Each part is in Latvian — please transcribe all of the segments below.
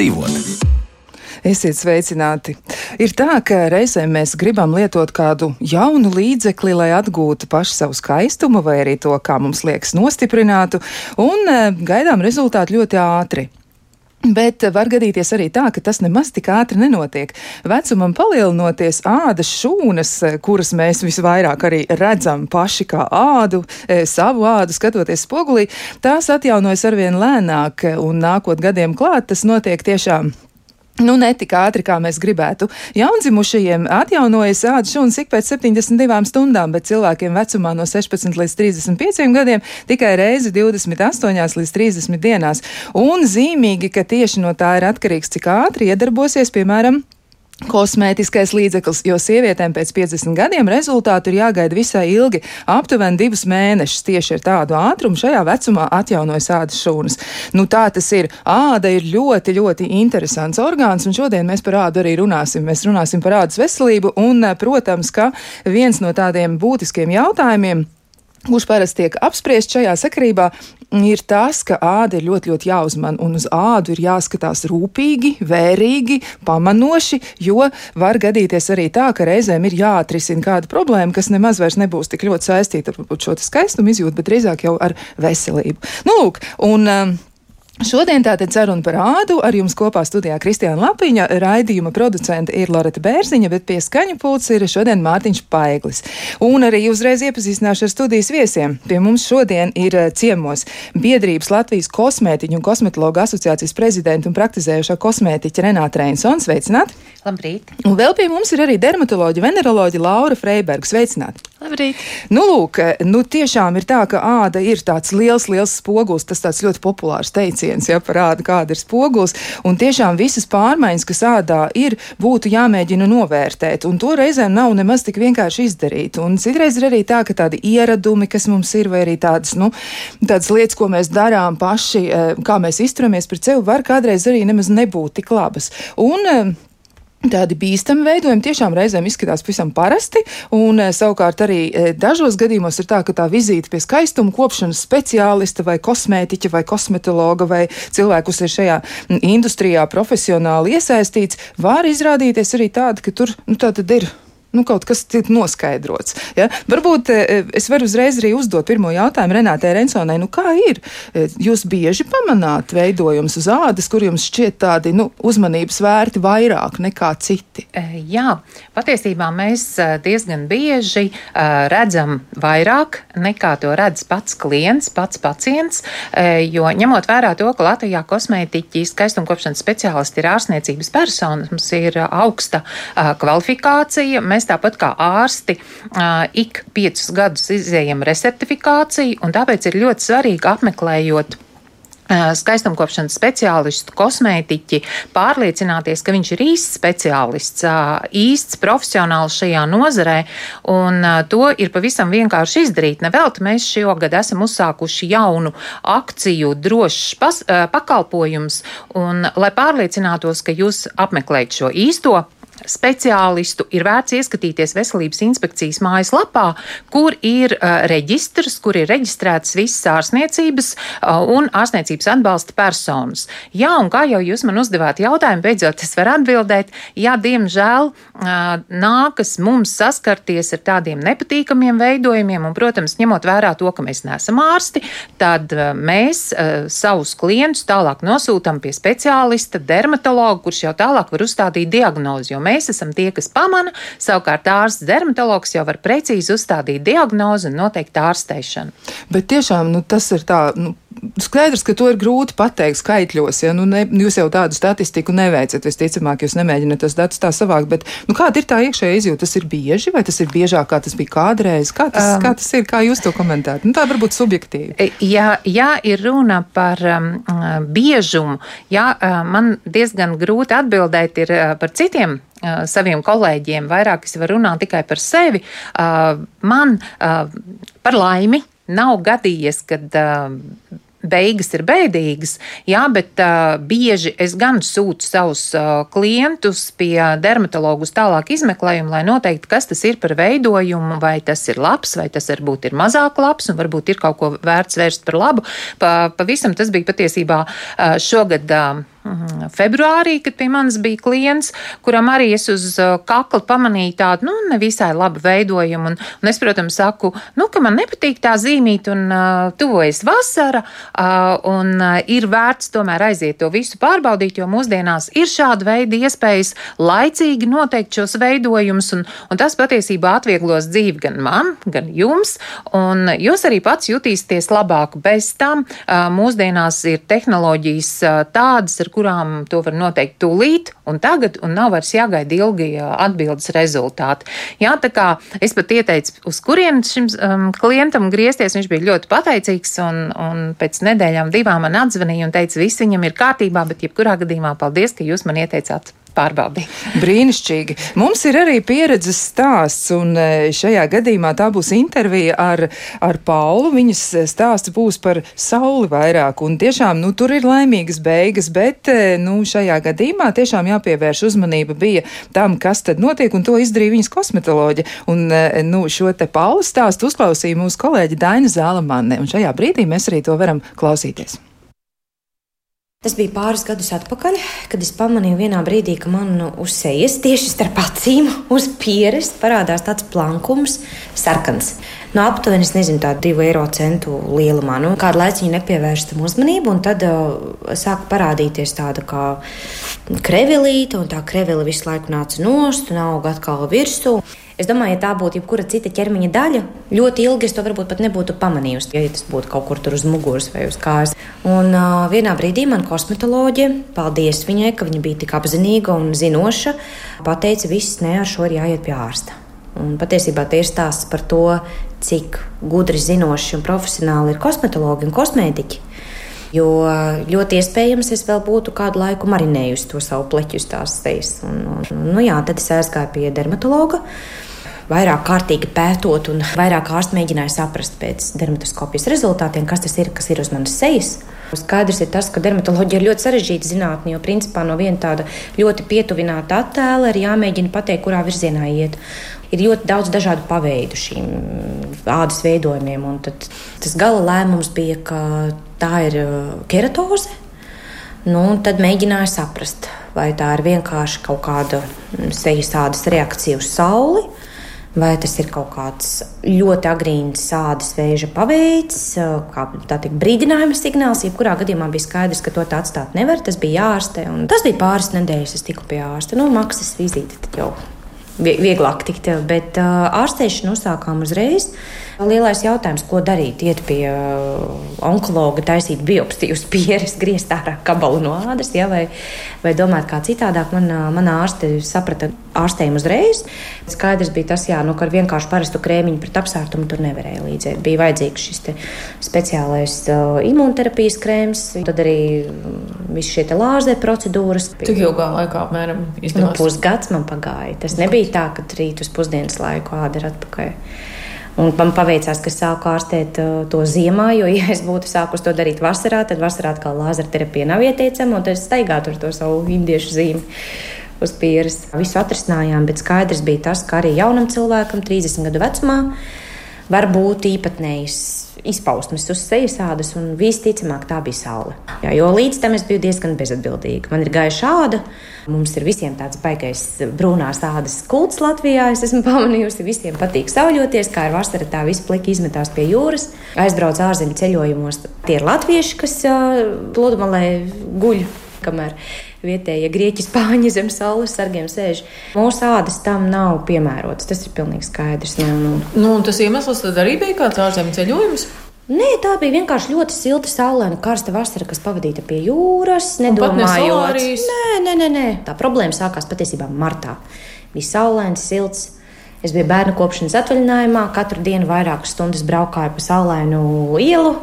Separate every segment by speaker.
Speaker 1: dzīvot.
Speaker 2: Esiet sveicināti! Ir tā, ka reizēm mēs gribam lietot kādu jaunu līdzekli, lai atgūtu pašu savu skaistumu, vai arī to, kā mums liekas, nostiprinātu, un eh, gaidām rezultātu ļoti ātri. Bet var gadīties arī tā, ka tas nemaz tik ātri nenotiek. Vecumam palielinoties, ādas šūnas, kuras mēs visvairāk arī redzam paši kā ādu, e, savu ādu skatoties spogulī, tās atjaunojas arvien lēnāk, un nākot gadiem klāt, tas notiek tiešām Nu, ne tik ātri, kā mēs gribētu. Jaundzimušajiem atjaunojas ādas šūnas ik pēc 72 stundām, bet cilvēkiem vecumā no 16 līdz 35 gadiem tikai reizi 28 līdz 30 dienās. Un zīmīgi, ka tieši no tā ir atkarīgs, cik ātri iedarbosies, piemēram, kosmētiskais līdzeklis, jo sievietēm pēc 50 gadiem rezultātu ir jāgaida visai ilgi, aptuveni divus mēnešus. Tieši ar tādu ātrumu šajā vecumā atjaunojas ādas šūnas. Nu, tā tas ir. Āda ir ļoti, ļoti interesants orgāns, un šodien mēs par ādu arī runāsim. Mēs runāsim par ādas veselību, un, protams, ka viens no tādiem būtiskiem jautājumiem kurš parasti tiek apspriests šajā sakarībā, ir tas, ka āda ir ļoti, ļoti jāuzman, un uz ādu ir jāskatās rūpīgi, vērīgi, pamanoši, jo var gadīties arī tā, ka reizēm ir jāatrisina kāda problēma, kas nemaz vairs nebūs tik ļoti saistīta ar šo skaistumu izjūtu, bet drīzāk jau ar veselību. Nu, lūk, un, um, Šodien tātad saruna par ādu. Ar jums kopā studijā Kristiāna Lapiņa, raidījuma producente ir Loreta Bērziņa, bet pie skaņa pults ir šodien Mārtiņš Paiglis. Un arī uzreiz iepazīstināšu ar studijas viesiem. Pie mums šodien ir eh, ciemos biedrības Latvijas kosmētiķu un kosmetologu asociācijas prezidenta un praktizējušā kosmētiķa Renāta Reinsons. Sveicināti!
Speaker 3: Labrīt!
Speaker 2: Un vēl pie mums ir arī dermatoloģija, veneroloģija Laura Freiberga. Sveicināti!
Speaker 3: Labrīt!
Speaker 2: Nu, lūk, nu tiešām ir tā, ka āda ir tāds liels, liels spogulis, tas tāds ļoti populārs teiciens ja parāda, kāda ir spogulis. Un tiešām visas pārmaiņas, kas ādā ir, būtu jāmēģina novērtēt. Un to reizēm nav nemaz tik vienkārši izdarīt. Un citreiz ir arī tā, ka tādi ieradumi, kas mums ir, vai arī tādas, nu, tādas lietas, ko mēs darām paši, eh, kā mēs izturamies pret sevi, var kādreiz arī nemaz nebūt tik labas. Un, eh, Tādi bīstami veidojumi tiešām reizēm izskatās pavisam parasti, un e, savukārt arī e, dažos gadījumos ir tā, ka tā vizīte pie skaistuma kopšanas speciālista vai kosmētiķa vai kosmetologa vai cilvēkus ir šajā industrijā profesionāli iesaistīts, var izrādīties arī tāda, ka tur, nu, tā tad ir nu, kaut kas ir noskaidrots. Ja? Varbūt e, es varu uzreiz arī uzdot pirmo jautājumu Renātei Rensonai. Nu, kā ir? E, jūs bieži pamanāt veidojumus uz ādas, kur jums šķiet tādi nu, uzmanības vērti vairāk nekā citi?
Speaker 3: E, jā, patiesībā mēs diezgan bieži redzam vairāk nekā to redz pats klients, pats pacients, jo ņemot vērā to, ka Latvijā kosmētiķi, skaistumkopšanas speciālisti ir ārstniecības personas, mums ir augsta kvalifikācija. Mēs mēs tāpat kā ārsti ik piecus gadus izējam resertifikāciju, un tāpēc ir ļoti svarīgi apmeklējot skaistumkopšanas speciālistu, kosmētiķi, pārliecināties, ka viņš ir īsts speciālists, īsts profesionāls šajā nozarē, un to ir pavisam vienkārši izdarīt. Nevelti mēs šogad esam uzsākuši jaunu akciju drošs pas, pakalpojums, un lai pārliecinātos, ka jūs apmeklējat šo īsto speciālistu ir vērts ieskatīties veselības inspekcijas mājaslapā, kur ir uh, reģistrs, kur ir reģistrētas visas ārstniecības uh, un ārstniecības atbalsta personas. Jā, un kā jau jūs man uzdevāt jautājumu, beidzot es varu atbildēt, jā, diemžēl uh, nākas mums saskarties ar tādiem nepatīkamiem veidojumiem, un, protams, ņemot vērā to, ka mēs neesam ārsti, tad uh, mēs uh, savus klientus tālāk nosūtam pie speciālista, dermatologa, kurš jau tālāk var uzstādīt diagnozi, jo mēs esam tie, kas pamana, savukārt ārsts dermatologs jau var precīzi uzstādīt diagnozi un noteikt ārsteišanu.
Speaker 2: Bet tiešām nu, tas ir tā. Nu... Skaidrs, ka to ir grūti pateikt skaitļos. Ja? Nu, ne, jūs jau tādu statistiku neveicat. Visticamāk, jūs nemēģināt tos datus tā savākt. Bet, nu, kāda ir tā iekšējā izjūta? Tas ir bieži vai tas ir biežāk, kā tas bija kādreiz? Kā tas, um, kā tas ir? Kā jūs to komentējat? Nu, tā varbūt subjektīvi.
Speaker 3: E, ja, ja ir runa par um, biežumu, jā, man diezgan grūti atbildēt par citiem saviem kolēģiem, vairāk es varu runāt tikai par sevi. Man par laimi nav gadījies, kad beigas ir bēdīgas, jā, bet uh, bieži es gan sūtu savus uh, klientus pie dermatologu uz tālāku izmeklējumu, lai noteikti, kas tas ir par veidojumu, vai tas ir labs, vai tas varbūt ir mazāk labs, un varbūt ir kaut ko vērts vērst par labu. Pa, pavisam tas bija patiesībā uh, šogad. Uh. Februārī, kad pie manis bija klients, kuram arī es uz uh, kakla pamanīju tādu, nu, nevisai labu veidojumu. Un, un es, protams, saku, nu, ka man nepatīk tā zīmīt, un uh, tuvojas vasara, uh, un uh, ir vērts tomēr aiziet to visu pārbaudīt, jo mūsdienās ir šāda veida iespējas laicīgi noteikt šos veidojumus, un, un tas patiesībā atvieglos dzīvi gan man, gan jums, un jūs arī pats jutīsieties labāk. Bez tam uh, mūsdienās ir tehnoloģijas uh, tādas, ar kurām to var noteikt tūlīt un tagad, un nav vairs jāgaida ilgi atbildes rezultāti. Jā, tā kā es pat ieteicu, uz kurien šim um, klientam griezties, viņš bija ļoti pateicīgs, un, un pēc nedēļām divām man atzvanīja un teica, viss viņam ir kārtībā, bet jebkurā gadījumā paldies, ka jūs man ieteicāt pārbaudi.
Speaker 2: Brīnišķīgi. Mums ir arī pieredzes stāsts, un e, šajā gadījumā tā būs intervija ar, ar Paulu. Viņas stāsts būs par sauli vairāk, un tiešām, nu, tur ir laimīgas beigas, bet, e, nu, šajā gadījumā tiešām jāpievērš uzmanība bija tam, kas tad notiek, un to izdarīja viņas kosmetoloģi. Un, e, nu, šo te Paulu stāstu uzklausīja mūsu kolēģi Daina Zālamane, un šajā brīdī mēs arī to varam klausīties.
Speaker 1: Tas bija pāris gadus atpakaļ, kad es pamanīju vienā brīdī, ka man uz sejas tieši starp acīm, uz pieres parādās tāds plankums, sarkans. No aptuveni, es nezinu, tādu divu eiro centu lielumā. Nu, kādu laiku viņa nepievērsta tam uzmanību, un tad uh, sāka parādīties tāda kā krevilīte, un tā krevila visu laiku nāca nost un auga atkal virsū. Es domāju, ja tā būtu jebkura cita ķermeņa daļa, ļoti ilgi es to varbūt pat nebūtu pamanījusi, ja tas būtu kaut kur tur uz muguras vai uz kājas. Un uh, vienā brīdī man kosmetoloģija, paldies viņai, ka viņa bija tik apzinīga un zinoša, pateica, viss ne ar šo ir jāiet pie ārsta. Un patiesībā tie ir stāsts par to, cik gudri, zinoši un profesionāli ir kosmetologi un kosmētiķi. Jo ļoti iespējams, es vēl būtu kādu laiku marinējusi to savu pleķu un, nu jā, tad es aizgāju pie dermatologa vairāk kārtīgi pētot, un vairāk ārsti mēģināja saprast pēc dermatoskopijas rezultātiem, kas tas ir, kas ir uz manas sejas. Skaidrs ir tas, ka dermatoloģija ir ļoti sarežģīta zinātne, jo principā no viena tāda ļoti pietuvināta attēla ir jāmēģina pateikt, kurā virzienā iet. Ir ļoti daudz dažādu paveidu šīm ādas veidojumiem, un tas gala lēmums bija, ka tā ir uh, keratoze. Nu, tad mēģināju saprast, vai tā ir vienkārši kaut kāda mm, sejas ādas reakcija uz sauli, vai tas ir kaut kāds ļoti agrīns sādas vēža paveids, kā teikt, brīdinājuma signāls. Jebkurā gadījumā bija skaidrs, ka to tā atstāt nevar. Tas bija jārastē. Tas bija pāris nedēļas, es tiku pie ārsta. Nu, maksas vizīte jau vieglāk tikt, bet ārstēšanu uzsākām uzreiz. Lielais jautājums, ko darīt? Iet pie onkologa, taisīt biopsiju uz pieres, griezt ārā kabalu no ādas, ja, vai, vai domāt kā citādāk. Man, mana ārste saprata ārstējumu uzreiz. Skaidrs bija tas, jā, nu, ka ar vienkārši parastu krēmiņu pret apsārtumu tur nevarēja līdzēt. Bija vajadzīgs šis speciālais uh, imunterapijas krēms, tad arī visi šie lāzera procedūras.
Speaker 4: Cik ilgā laikā apmēram
Speaker 1: izdevās? Nu, pusgads man pagāja. Tas nebija tā, ka rīt uz pusdienas laiku āda ir atpakaļ. Un man paveicās, ka sāku ārstēt uh, to ziemā, jo, ja es būtu sākus to darīt vasarā, tad vasarā atkal lāzera terapija nav ieteicama, un tad es staigātu ar to savu indiešu zīmi uz pieres. Visu atrisinājām, bet skaidrs bija tas, ka arī jaunam cilvēkam, 30 gadu vecumā, var būt īpatnējs izpausmes uz sejas ādas, un visticamāk tā bija saule. Jā, jo līdz tam es biju diezgan bezatbildīga. Man ir gaiša āda, mums ir visiem tāds baigais brūnās ādas kults Latvijā. Es esmu pamanījusi, visiem patīk sauļoties, kā ar vasara tā visu pliki izmetās pie jūras. Aizbrauc ārzemju ceļojumos. Tie ir latvieši, kas pludmalē guļ kamēr vietējie grieķi, spāņi zem saules sargiem sēž. Mūsu ādas tam nav piemērotas. Tas ir pilnīgi skaidrs. Nu, nu.
Speaker 4: Nu, tas iemesls arī bija kāds ārzemju ceļojums.
Speaker 1: Nē, tā bija vienkārši ļoti silta, saulaina, karsta vasara, kas pavadīta pie jūras. Nedomājot, nē, nē, nē, nē. Tā problēma sākās patiesībā martā. Bija saulains, silts. Es biju bērnu kopšanas atvaļinājumā, katru dienu vairākas stundas braukāju pa saulainu ielu,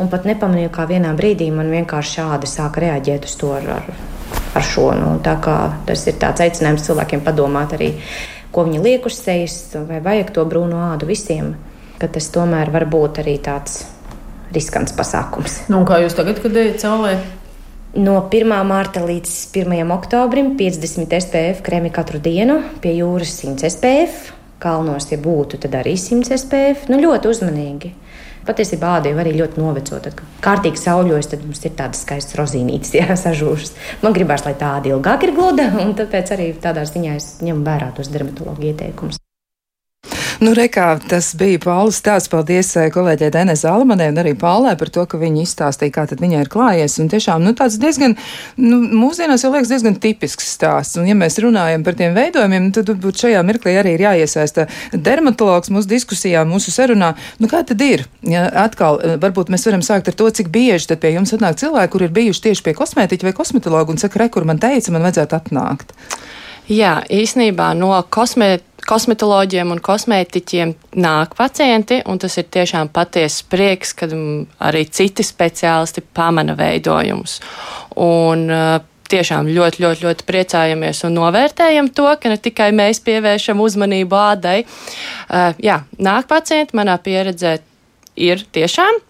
Speaker 1: un pat nepamanīju, kā vienā brīdī man vienkārši šādi sāka reaģēt uz to ar, ar ar šo. Nu, tas ir tāds aicinājums cilvēkiem padomāt arī, ko viņi liek uz sejas, vai vajag to brūno ādu visiem. Tas tomēr var būt arī tāds riskants pasākums.
Speaker 4: Nu, kā jūs tagad, kad ejat caurē?
Speaker 1: No 1. mārta līdz 1. oktobrim 50 SPF krēmi katru dienu, pie jūras 100 SPF, kalnos, ja būtu, tad arī 100 SPF. Nu, ļoti uzmanīgi. Patiesībā jau arī ļoti novecota. Kad kārtīgi sauļojas, tad mums ir tādas skaistas rozīnītes, jā, sažūšas. Man gribās, lai tā āda ilgāk ir gluda, un tāpēc arī tādā ziņā es ņemu vērā tos dermatologu ieteikumus.
Speaker 2: Nu, rekā, tas bija Pauls stāsts. Paldies eh, kolēģei Denai Zalmanē un arī Paulē par to, ka viņi izstāstīja, kā tad viņai ir klājies. Un tiešām, nu, tāds diezgan, nu, mūsdienās jau liekas diezgan tipisks stāsts. Un ja mēs runājam par tiem veidojumiem, tad varbūt šajā mirklī arī ir jāiesaista dermatologs mūsu diskusijā, mūsu sarunā. Nu, kā tad ir? Ja, atkal, eh, varbūt mēs varam sākt ar to, cik bieži tad pie jums atnāk cilvēki, kur ir bijuši tieši pie kosmētiķa vai kosmetologa un saka, re, kur man teica, man vajadzētu atnākt.
Speaker 5: Jā, īsnībā no kosmētiķa kosmetoloģiem un kosmētiķiem nāk pacienti, un tas ir tiešām patiesa prieks, kad arī citi speciālisti pamana veidojumus. Un, tiešām ļoti, ļoti, ļoti priecājamies un novērtējam to, ka ne tikai mēs pievēršam uzmanību ādai. Uh, jā, nāk pacienti, manā pieredzē ir tiešām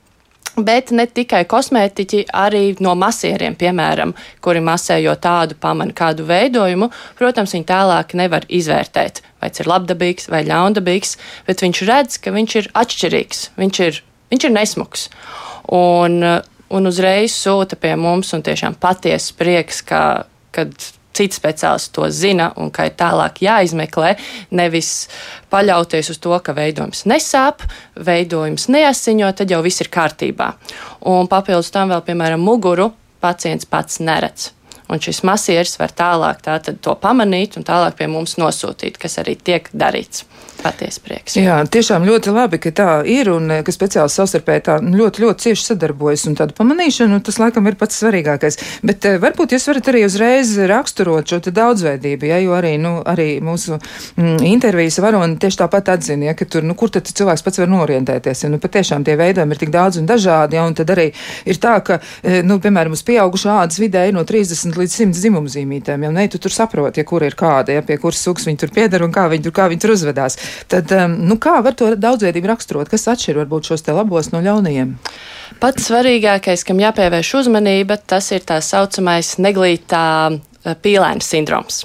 Speaker 5: Bet ne tikai kosmētiķi, arī no masieriem, piemēram, kuri masējo tādu pamanu, kādu veidojumu, protams, viņi tālāk nevar izvērtēt, vai tas ir labdabīgs vai ļaundabīgs, bet viņš redz, ka viņš ir atšķirīgs, viņš ir, viņš ir nesmuks. Un, un uzreiz sūta pie mums, un tiešām patiesa prieks, ka, kad citi speciālisti to zina un ka ir tālāk jāizmeklē, nevis paļauties uz to, ka veidojums nesāp, veidojums neasiņo, tad jau viss ir kārtībā. Un papildus tam vēl, piemēram, muguru pacients pats neredz. Un šis masieris var tālāk tā, to pamanīt un tālāk pie mums nosūtīt, kas arī tiek darīts patiesi prieks.
Speaker 2: Jā, tiešām ļoti labi, ka tā ir un ka speciāli savstarpēji tā ļoti, ļoti cieši sadarbojas un tādu pamanīšanu, tas laikam ir pats svarīgākais. Bet eh, varbūt jūs varat arī uzreiz raksturot šo daudzveidību, ja, jo arī, nu, arī mūsu mm, intervijas varoni tieši tāpat atzina, ja, ka tur, nu, kur tad cilvēks pats var norientēties, ja, nu, patiešām tie veidojumi ir tik daudz un dažādi, ja, un tad arī ir tā, ka, eh, nu, piemēram, uz pieaugušu ādas vidē ir no 30 līdz 100 dzimumzīmītēm, ja, ne, tu tur saproti, ja, kur ir kāda, ja, pie kuras sugas viņi tur piedara un kā viņi tur, kā viņi tur uzvedās. Tad, um, nu, kā var to daudzveidību raksturot? Kas atšķir varbūt šos te labos no ļaunajiem?
Speaker 5: Pats svarīgākais, kam jāpievērš uzmanība, tas ir tā saucamais neglītā eh, pīlēna sindroms.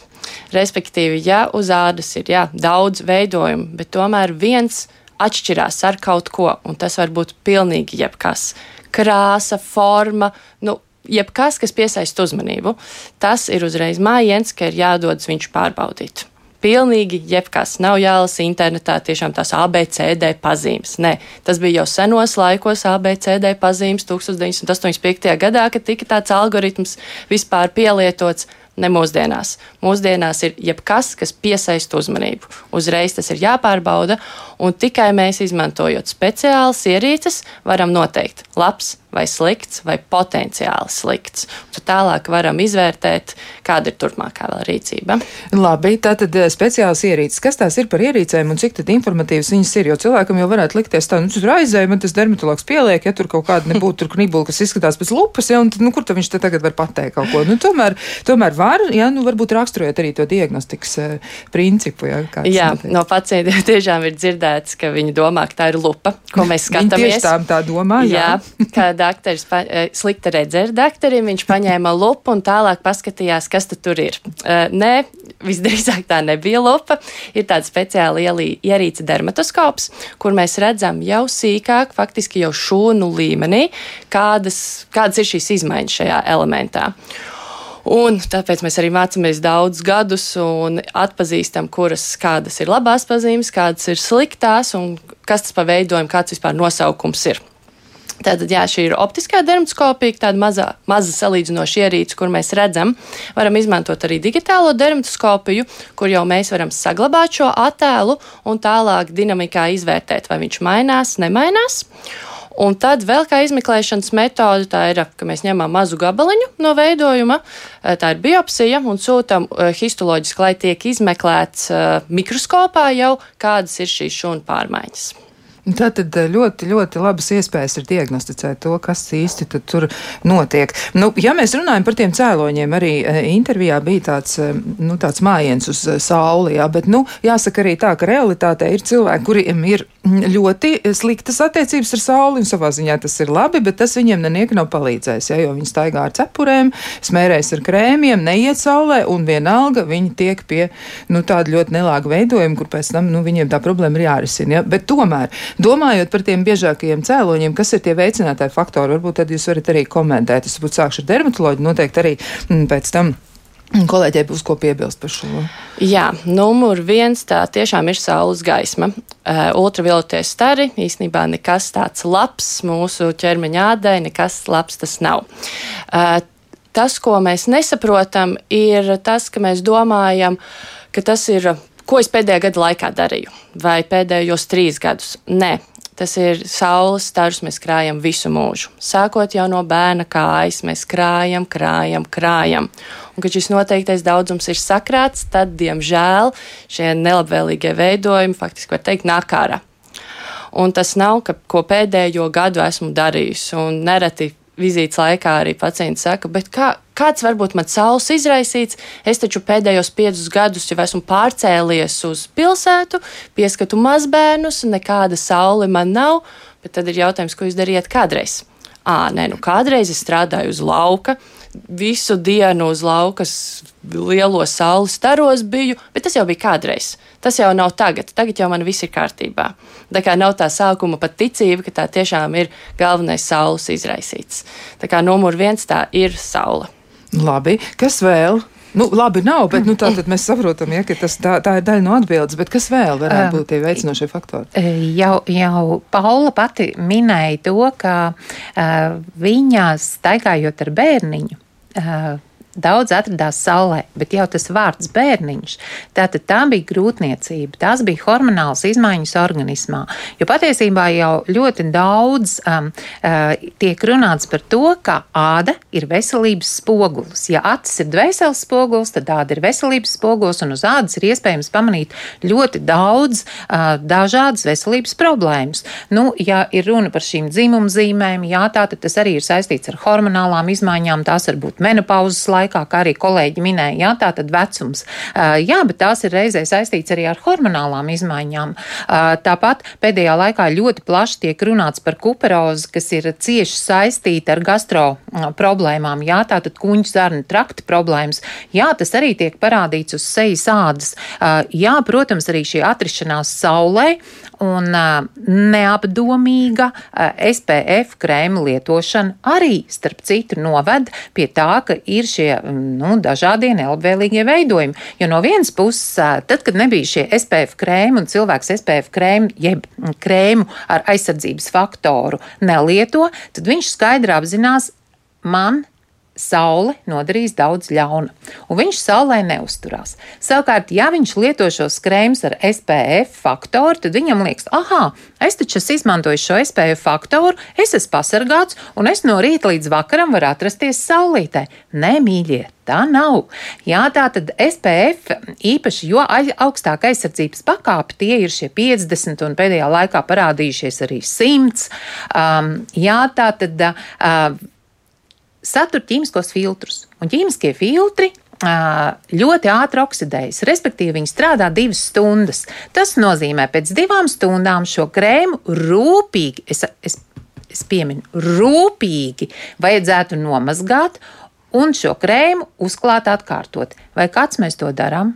Speaker 5: Respektīvi, ja uz ādas ir jā, daudz veidojumu, bet tomēr viens atšķirās ar kaut ko, un tas var būt pilnīgi jebkas - krāsa, forma, nu, jebkas, kas piesaista uzmanību. Tas ir uzreiz mājiens, ka ir jādodas viņš pārbaudīt pilnīgi jebkas. Nav jālasa internetā tiešām tās ABCD pazīmes. Nē, tas bija jau senos laikos ABCD pazīmes 1985. gadā, kad tika tāds algoritms vispār pielietots. Ne mūsdienās. Mūsdienās ir jebkas, kas piesaista uzmanību. Uzreiz tas ir jāpārbauda, un tikai mēs, izmantojot speciālas ierīces, varam noteikt, labs vai slikts, vai potenciāli slikts. Tad tālāk varam izvērtēt, kāda ir turpmākā vēl rīcība.
Speaker 2: Labi, tātad eh, speciāls ierīces. Kas tās ir par ierīcēm un cik tad informatīvas viņas ir? Jo cilvēkam jau varētu likties tā, nu, tur aizēja, man tas dermatologs pieliek, ja tur kaut kāda nebūtu tur knibula, kas izskatās pēc lupas, ja, un tad, nu, kur tad viņš te tagad var pateikt kaut ko? Nu, tomēr, tomēr var, ja, nu, varbūt raksturojot arī to diagnostikas uh, principu. Ja,
Speaker 5: Jā, notiek. no pacientiem tiešām ir dzirdēts, ka viņi domā, ka tā ir lupa, ko mēs skatāmies.
Speaker 2: Tieši tā domā, jā.
Speaker 5: jā kad dakteris, pa, e, slikta redzē ar dakterim, viņš paņēma lupu un tālāk paskatījās, kas tur ir. Uh, nē, visdrīzāk tā nebija lupa. Ir tāda speciāla ierīce dermatoskops, kur mēs redzam jau sīkāk, faktiski jau šūnu līmenī, kādas, kādas ir šīs izmaiņas šajā elementā. Un tāpēc mēs arī mācāmies daudzus gadus un atpazīstam, kuras kādas ir labās pazīmes, kādas ir sliktās un kas tas pa veidojumu, kāds vispār nosaukums ir. Tātad, jā, šī ir optiskā dermatoskopija, tāda maza, maza salīdzinoša ierīce, kur mēs redzam, varam izmantot arī digitālo dermatoskopiju, kur jau mēs varam saglabāt šo attēlu un tālāk dinamikā izvērtēt, vai viņš mainās, nemainās. Un tad vēl kā izmeklēšanas metode, tā ir, ka mēs ņemam mazu gabaliņu no veidojuma, tā ir biopsija, un sūtām eh, histoloģiski, lai tiek izmeklēts eh, mikroskopā jau, kādas ir šīs šūnu pārmaiņas.
Speaker 2: Tā tad eh, ļoti, ļoti labas iespējas ir diagnosticēt to, kas īsti tur notiek. Nu, ja mēs runājam par tiem cēloņiem, arī eh, intervijā bija tāds, eh, nu, tāds mājiens uz sauli, jā, bet, nu, jāsaka arī tā, ka realitātē ir cilvēki, kuriem ir mm, ļoti sliktas attiecības ar sauli, un savā ziņā tas ir labi, bet tas viņiem neniek nav palīdzējis, jā, jo viņi staigā ar cepurēm, smērēs ar krēmiem, neiet saulē, un vienalga viņi tiek pie, nu, tāda ļoti nelāga veidojuma, kur pēc tam, nu, viņiem tā problēma ir jārisina, jā, bet tomēr Domājot par tiem biežākajiem cēloņiem, kas ir tie veicinātāji faktori, varbūt tad jūs varat arī komentēt. Es būtu sākšu ar dermatoloģiju, noteikti arī mm, pēc tam. Kolēģei būs ko piebilst par šo.
Speaker 5: Jā, numur viens tā tiešām ir saules gaisma. Uh, ultravioletie stari īstenībā nekas tāds labs mūsu ķermeņa ādai, nekas labs tas nav. Uh, tas, ko mēs nesaprotam, ir tas, ka mēs domājam, ka tas ir, ko es pēdējā gada laikā darīju, vai pēdējos trīs gadus. Nē, Tas ir saules starus, mēs krājam visu mūžu. Sākot jau no bērna kājas, mēs krājam, krājam, krājam. Un, kad šis noteiktais daudzums ir sakrāts, tad, diemžēl, šie nelabvēlīgie veidojumi faktiski var teikt nāk ārā. Un tas nav, ka, ko pēdējo gadu esmu darījis. Nereti vizītes laikā arī pacienti saka, bet kā, kāds var būt mans saules izraisīts? Es taču pēdējos piecus gadus jau esmu pārcēlies uz pilsētu, pieskatu mazbērnus, nekāda saule man nav, bet tad ir jautājums, ko jūs darījāt kādreiz? Ā, nē, nu kādreiz es strādāju uz lauka, visu dienu uz laukas lielos saules staros biju, bet tas jau bija kādreiz. Tas jau nav tagad. Tagad jau man viss ir kārtībā. Tā kā nav tā sākuma pat ticība, ka tā tiešām ir galvenais saules izraisīts. Tā kā numur viens tā ir saule.
Speaker 2: Labi, kas vēl? Nu, labi, nav, bet nu, tā mēs saprotam, ja, ka tas, tā, tā ir daļa no atbildes. Bet kas vēl varētu būt tie veicinošie faktori?
Speaker 3: Jau, jau Paula pati minēja to, ka uh, viņa staigājot ar bērniņu. Uh, daudz atradās saulē, bet jau tas vārds bērniņš, tātad tā bija grūtniecība, tās bija hormonāls izmaiņas organismā. Jo patiesībā jau ļoti daudz um, uh, tiek runāts par to, ka āda ir veselības spogulis. Ja acis ir dvēseles spogulis, tad āda ir veselības spogulis, un uz ādas ir iespējams pamanīt ļoti daudz uh, dažādas veselības problēmas. Nu, ja ir runa par šīm dzimumzīmēm, jā, tā tad tas arī ir saistīts ar hormonālām izmaiņām, tās var būt menopauzes laikā laikā, kā arī kolēģi minēja, jā, tā tad vecums. Jā, bet tās ir reizē saistīts arī ar hormonālām izmaiņām. Tāpat pēdējā laikā ļoti plaši tiek runāts par kuperozi, kas ir cieši saistīta ar gastro problēmām. Jā, tātad kuņģu zarnu trakta problēmas. Jā, tas arī tiek parādīts uz sejas ādas. Jā, protams, arī šī atrišanās saulē un neapdomīga SPF krēma lietošana arī, starp citu, noved pie tā, ka ir šie nu, dažādie nelabvēlīgie veidojumi. Jo no vienas puses, tad, kad nebija šie SPF krēmi un cilvēks SPF krēmu, jeb krēmu ar aizsardzības faktoru nelieto, tad viņš skaidri apzinās, man saule nodarīs daudz ļauna, un viņš saulē neusturās. Savukārt, ja viņš lieto šos krēmus ar SPF faktoru, tad viņam liekas, ah, es taču esmu izmantojis šo SPF faktoru, es esmu pasargāts, un es no rīta līdz vakaram varu atrasties saulītē. Nē, mīļie, Tā nav. Jā, tā tad SPF īpaši, jo augstāka aizsardzības pakāpe, tie ir šie 50 un pēdējā laikā parādījušies arī 100. Um, jā, tā tad. Uh, satur ķīmiskos filtrus. Un ķīmiskie filtri ļoti ātri oksidējas, respektīvi viņi strādā divas stundas. Tas nozīmē, pēc divām stundām šo krēmu rūpīgi, es, es, es pieminu, rūpīgi vajadzētu nomazgāt un šo krēmu uzklāt atkārtot. Vai kāds mēs to darām?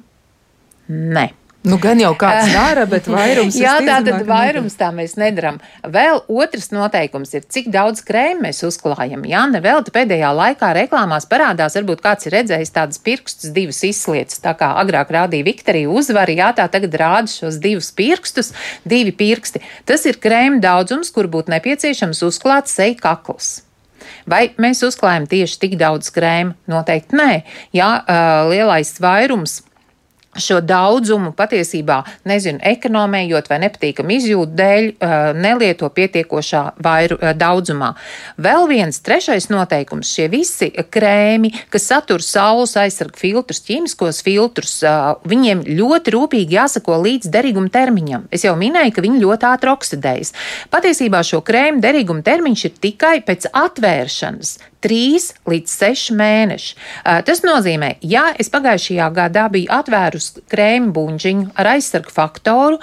Speaker 3: Nē.
Speaker 2: Nu, gan jau kāds dara, bet vairums
Speaker 3: Jā, tā tad vairums tā mēs nedaram. Vēl otrs noteikums ir, cik daudz krēmu mēs uzklājam. Jā, nevēl te pēdējā laikā reklāmās parādās, varbūt kāds ir redzējis tādas pirkstus, divas izslietas, tā kā agrāk rādīja Viktorija uzvari, jā, tā tagad rāda šos divus pirkstus, divi pirksti. Tas ir krēma daudzums, kur būtu nepieciešams uzklāt seju kakls. Vai mēs uzklājam tieši tik daudz krēma? Noteikti nē. Jā, lielais vairums šo daudzumu patiesībā, nezinu, ekonomējot vai nepatīkam izjūtu dēļ, uh, nelieto pietiekošā vairu, uh, daudzumā. Vēl viens trešais noteikums - šie visi krēmi, kas satur saules aizsargu filtrus, ķīmiskos filtrus, uh, viņiem ļoti rūpīgi jāsako līdz derīguma termiņam. Es jau minēju, ka viņi ļoti ātri oksidējas. Patiesībā šo krēmu derīguma termiņš ir tikai pēc atvēršanas. 3 līdz 6 mēneši. Tas nozīmē, ja es pagājušajā gadā biju atvērusi krēmu buļģiņu ar aizsargu faktoru,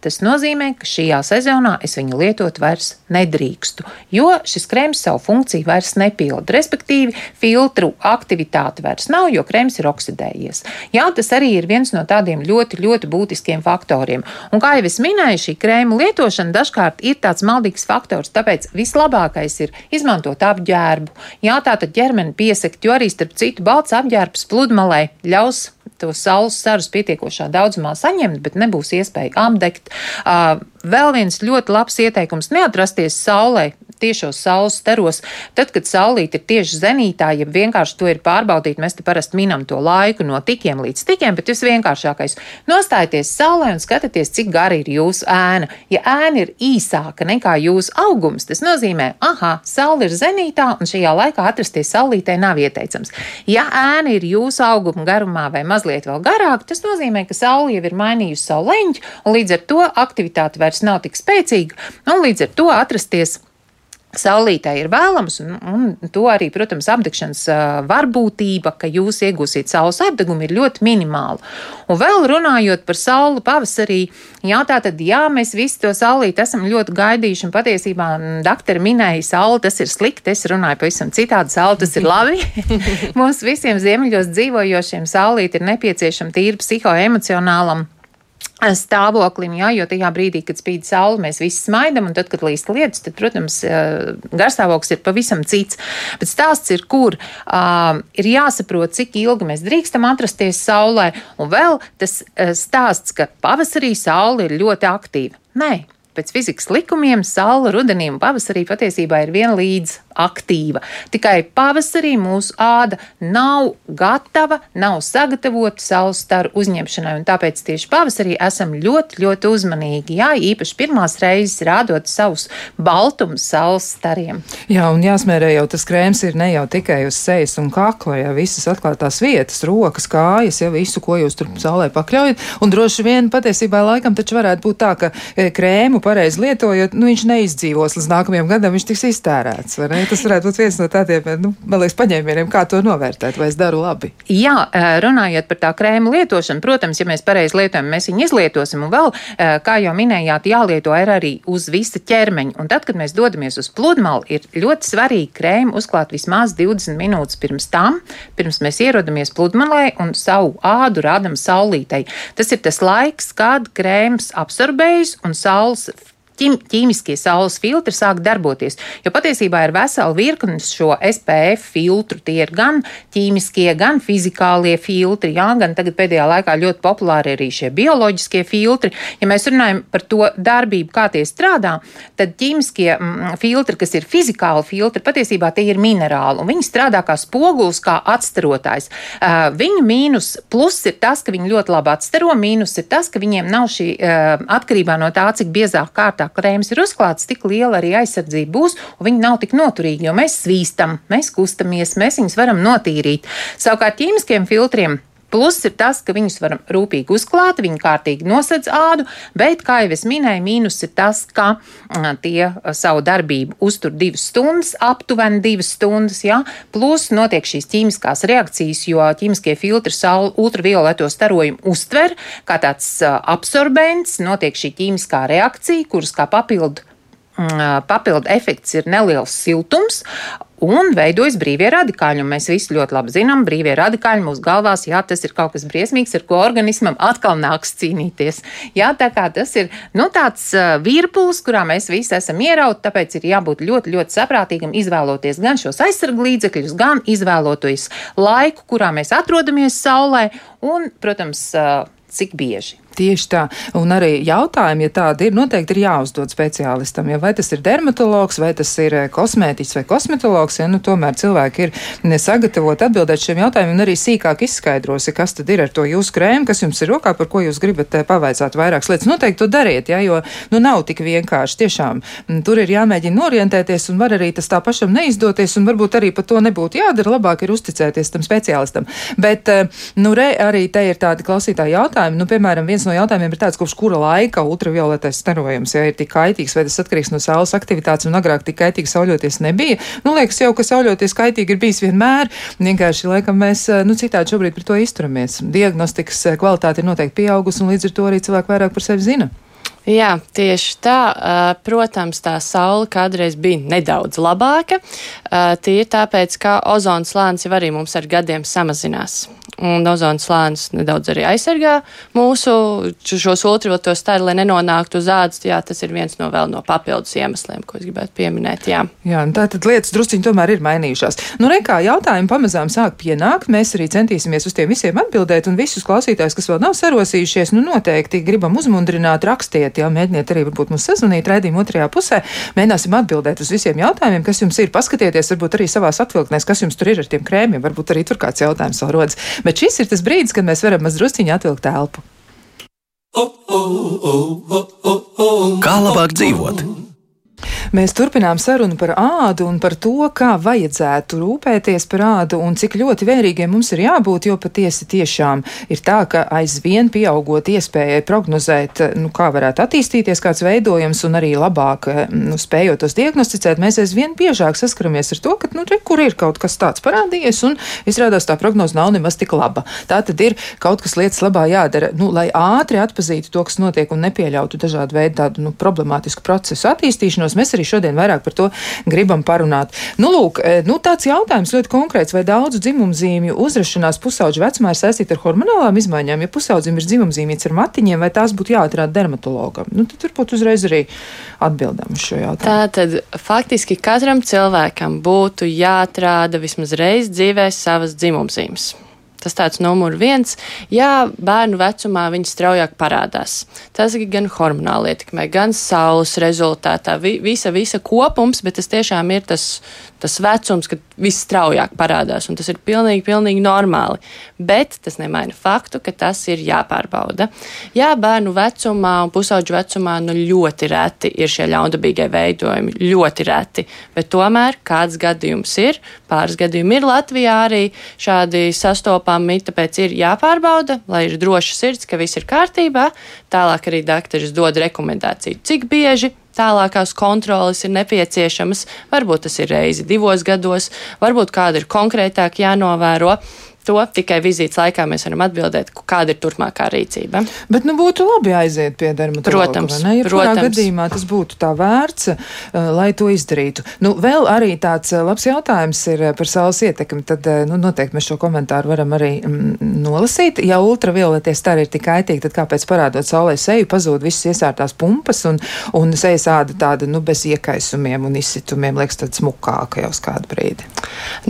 Speaker 3: Tas nozīmē, ka šajā sezonā es viņu lietot vairs nedrīkstu, jo šis krēms savu funkciju vairs nepilda. Respektīvi, filtru aktivitāte vairs nav, jo krēms ir oksidējies. Jā, tas arī ir viens no tādiem ļoti, ļoti būtiskiem faktoriem. Un kā jau es minēju, šī krēma lietošana dažkārt ir tāds maldīgs faktors, tāpēc vislabākais ir izmantot apģērbu. Jā, tā tad ķermeni piesakt, jo arī starp citu balts apģērbs pludmalē ļaus to saules sarus pietiekošā daudzumā saņemt, bet nebūs iespēja apdegt. Vēl viens ļoti labs ieteikums - neatrasties saulē. Tiešos saules staros, tad, kad saulīte ir tieši zenītā, ja vienkārši to ir pārbaudīt, mēs te parasti minam to laiku no tikiem līdz tikiem, bet tas vienkāršākais - nostājieties saulē un skatieties, cik gara ir jūsu ēna. Ja ēna ir īsāka nekā jūsu augums, tas nozīmē, ah, saule ir zenītā un šajā laikā atrasties saulītē nav ieteicams. Ja ēna ir jūsu auguma garumā vai mazliet vēl garāka, tas nozīmē, ka saule jau ir mainījusi savu leņķu un līdz ar to aktivitāte vairs nav tik spēcīga, un līdz ar to atrasties Saulītē ir vēlams, un, un to arī, protams, apdegšanas varbūtība, ka jūs iegūsiet saules apdegumu, ir ļoti minimāla. Un vēl runājot par sauli pavasarī, jā, tā tad, jā, mēs visi to saulīti esam ļoti gaidījuši, un patiesībā doktori minēja, sauli tas ir slikti, es runāju pavisam citādi, sauli tas ir labi. Mums visiem ziemeļos dzīvojošiem saulīti ir nepieciešama tīra psihoemocionālam stāvoklim, jā, jo tajā brīdī, kad spīd saule, mēs visi smaidam, un tad, kad līst lietus, tad, protams, garstāvoklis ir pavisam cits. Bet stāsts ir, kur uh, ir jāsaprot, cik ilgi mēs drīkstam atrasties saulē, un vēl tas stāsts, ka pavasarī saule ir ļoti aktīva. Nē, pēc fizikas likumiem saule rudenī un pavasarī patiesībā ir vienlīdz aktīva. Tikai pavasarī mūsu āda nav gatava, nav sagatavota saules staru uzņemšanai, un tāpēc tieši pavasarī esam ļoti, ļoti uzmanīgi. Jā, īpaši pirmās reizes rādot savus baltumus saules stariem.
Speaker 2: Jā, un jāsmērē jau tas krēms ir ne jau tikai uz sejas un kakla, ja visas atklātās vietas, rokas, kājas, ja visu, ko jūs tur saulē pakļaujat, un droši vien patiesībā laikam taču varētu būt tā, ka e, krēmu pareizi lietojot, nu viņš neizdzīvos līdz nākamajam gadam, viņš tiks iztērēts, vai? Tas varētu būt viens no tādiem, nu, man liekas, paņēmieniem, kā to novērtēt, vai es daru labi.
Speaker 3: Jā, runājot par tā krēma lietošanu, protams, ja mēs pareizi lietojam, mēs viņu izlietosim, un vēl, kā jau minējāt, jālieto ir arī uz visa ķermeņa. Un tad, kad mēs dodamies uz pludmali, ir ļoti svarīgi krēmu uzklāt vismaz 20 minūtes pirms tam, pirms mēs ierodamies pludmalē un savu ādu rādam saulītei. Tas ir tas laiks, kad krēms absorbējas un saules ķīmiskie saules filtri sāk darboties. Jo patiesībā ir vesela virkne šo SPF filtru. Tie ir gan ķīmiskie, gan fizikālie filtri, jā, gan tagad pēdējā laikā ļoti populāri arī šie bioloģiskie filtri. Ja mēs runājam par to darbību, kā tie strādā, tad ķīmiskie mm, filtri, kas ir fizikāli filtri, patiesībā tie ir minerāli, viņi strādā kā spogulis, kā atstarotājs. Uh, viņu mīnus plus ir tas, ka viņi ļoti labi atstaro, mīnus ir tas, ka viņiem nav šī uh, atkarībā no tā, cik biezāk kārtā krēms ir uzklāts, tik liela arī aizsardzība būs, un viņi nav tik noturīgi, jo mēs svīstam, mēs kustamies, mēs viņus varam notīrīt. Savukārt ķīmiskiem filtriem Plus ir tas, ka viņus varam rūpīgi uzklāt, viņi kārtīgi nosedz ādu, bet, kā jau es minēju, mīnus ir tas, ka tie savu darbību uztur divas stundas, aptuveni divas stundas, jā, plus notiek šīs ķīmiskās reakcijas, jo ķīmiskie filtri saule ultravioleto starojumu uztver kā tāds absorbents, notiek šī ķīmiskā reakcija, kuras kā papildu papildu efekts ir neliels siltums, un veidojas brīvie radikāļi. Mēs visi ļoti labi zinām, brīvie radikāļi mūsu galvās, jā, tas ir kaut kas briesmīgs, ar ko organismam atkal nāks cīnīties. Jā, tā kā tas ir nu, tāds virpulis, kurā mēs visi esam ierauti, tāpēc ir jābūt ļoti, ļoti saprātīgam izvēloties gan šos aizsargu līdzekļus, gan izvēloties laiku, kurā mēs atrodamies saulē, un, protams, cik bieži.
Speaker 2: Tieši tā. Un arī jautājumi, ja tādi ir, noteikti ir jāuzdod speciālistam. Ja vai tas ir dermatologs, vai tas ir eh, kosmētiķis vai kosmetologs, ja nu, tomēr cilvēki ir sagatavoti atbildēt šiem jautājumiem un arī sīkāk izskaidrosi, kas tad ir ar to jūsu krēmu, kas jums ir rokā, par ko jūs gribat eh, pavaicāt vairākas lietas. Noteikti to dariet, ja, jo nu, nav tik vienkārši. Tiešām tur ir jāmēģina orientēties un var arī tas tā pašam neizdoties un varbūt arī par to nebūtu jādara. Labāk ir uzticēties tam speciālistam. Bet, eh, nu, re, arī te ir tādi klausītāji jautājumi. Nu, piemēram, viens no jautājumiem ir tāds, kopš kura laika ultravioletais starojums ja, ir tik kaitīgs, vai tas atkarīgs no saules aktivitātes, un agrāk tik kaitīgi sauļoties nebija. Nu, liekas jau, ka sauļoties kaitīgi ir bijis vienmēr. Vienkārši, laikam, mēs nu, citādi šobrīd par to izturamies. Diagnostikas kvalitāte ir noteikti pieaugusi, un līdz ar to arī cilvēki vairāk par sevi zina.
Speaker 5: Jā, tieši tā. Protams, tā saule kādreiz bija nedaudz labāka. Tīri tāpēc, ka ozona slānis jau arī mums ar gadiem samazinās un ozonas slānis nedaudz arī aizsargā mūsu šos ultravioleto staru, lai nenonāktu uz ādas. Jā, tas ir viens no vēl no papildus iemesliem, ko es gribētu pieminēt. Jā,
Speaker 2: jā tā tad lietas drusciņi tomēr ir mainījušās. Nu, re, kā jautājumi pamazām sāk pienākt, mēs arī centīsimies uz tiem visiem atbildēt, un visus klausītājus, kas vēl nav sarosījušies, nu noteikti gribam uzmundrināt, rakstiet, jā, mēģiniet arī varbūt mums sazvanīt raidījuma otrajā pusē. Mēģināsim atbildēt uz visiem jautājumiem, kas jums ir. Paskatieties, varbūt arī savās atvilknēs, kas jums tur ir ar tiem krēmiem, varbūt arī tur kāds jautājums vēl rodas. Bet šis ir tas brīdis, kad mēs varam mazliet atvilkt telpu.
Speaker 6: Kā labāk dzīvot?
Speaker 2: Mēs turpinām sarunu par ādu un par to, kā vajadzētu rūpēties par ādu un cik ļoti vērīgiem mums ir jābūt, jo patiesi tiešām ir tā, ka aizvien pieaugot iespējai prognozēt, nu, kā varētu attīstīties kāds veidojums un arī labāk nu, spējot tos diagnosticēt, mēs aizvien biežāk saskaramies ar to, ka, nu, re, kur ir kaut kas tāds parādījies un izrādās tā prognoze nav nemaz tik laba. Tā tad ir kaut kas lietas labā jādara, nu, lai ātri atpazītu to, kas notiek un nepieļautu dažādu veidu tādu, nu, problemātisku procesu attīstīšanos. Mēs arī šodien vairāk par to gribam parunāt. Nu, lūk, e, nu, tāds jautājums ļoti konkrēts, vai daudzu dzimumzīmju uzrašanās pusauģu vecumā ir saistīta ar hormonālām izmaiņām? Ja pusaudzim ir dzimumzīmīts ar matiņiem, vai tās būtu jāatrāda dermatologam? Nu, tad varbūt uzreiz arī atbildam uz šo jautājumu.
Speaker 5: Tā tad faktiski katram cilvēkam būtu jāatrāda vismaz reiz dzīvē savas dzimumzīmes. Tas tāds numur viens. Jā, bērnu vecumā viņi straujāk parādās. Tas gan hormonāli ietekmē, gan saules rezultātā. Vi, visa, visa kopums, bet tas tiešām ir tas, tas vecums, kad viss straujāk parādās, un tas ir pilnīgi, pilnīgi normāli. Bet tas nemaina faktu, ka tas ir jāpārbauda. Jā, bērnu vecumā un pusauģu vecumā nu ļoti reti ir šie ļaundabīgie veidojumi, ļoti reti, bet tomēr kāds gadījums ir, pāris gadījumi ir Latvijā arī šādi sastopami tāpēc ir jāpārbauda, lai ir droša sirds, ka viss ir kārtībā. Tālāk arī dakteris dod rekomendāciju, cik bieži tālākās kontroles ir nepieciešamas. Varbūt tas ir reizi divos gados, varbūt kāda ir konkrētāk jānovēro to tikai vizītes laikā mēs varam atbildēt, kāda ir turpmākā rīcība.
Speaker 2: Bet nu, būtu labi aiziet pie dermatologa.
Speaker 5: Protams,
Speaker 2: ja
Speaker 5: protams.
Speaker 2: gadījumā tas būtu tā vērts, uh, lai to izdarītu. Nu, vēl arī tāds uh, labs jautājums ir uh, par saules ietekmi. Tad nu, noteikti mēs šo komentāru varam arī mm, nolasīt. Ja ultravioletie stari ir tik kaitīgi, tad kāpēc parādot saulē seju pazūd visas iesārtās pumpas un, un sejas āda tāda nu, bez iekaisumiem un izsitumiem, liekas, tāds smukāka jau uz kādu brīdi?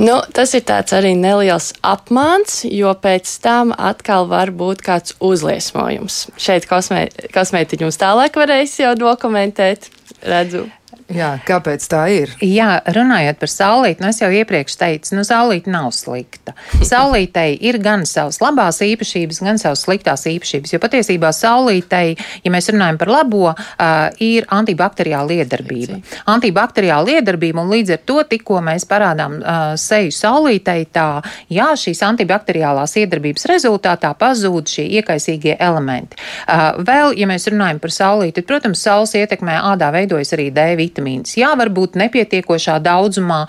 Speaker 5: Nu, tas ir tāds arī neliels apmaiņas romāns, jo pēc tam atkal var būt kāds uzliesmojums. Šeit kosmē, kosmētiķi mums tālāk varēs jau dokumentēt. Redzu.
Speaker 2: Jā, kāpēc tā ir?
Speaker 3: Jā, runājot par saulīti, nu es jau iepriekš teicu, nu saulīte nav slikta. Saulītei ir gan savas labās īpašības, gan savas sliktās īpašības, jo patiesībā saulītei, ja mēs runājam par labo, uh, ir antibakteriāla iedarbība. Antibakteriāla iedarbība un līdz ar to tikko mēs parādām uh, seju saulītei, tā, jā, šīs antibakteriālās iedarbības rezultātā pazūd šie iekaisīgie elementi. Uh, vēl, ja mēs runājam par saulīti, tad, protams, saules ietekmē ādā veidojas arī D vitamīns vitamīns. Jā, varbūt nepietiekošā daudzumā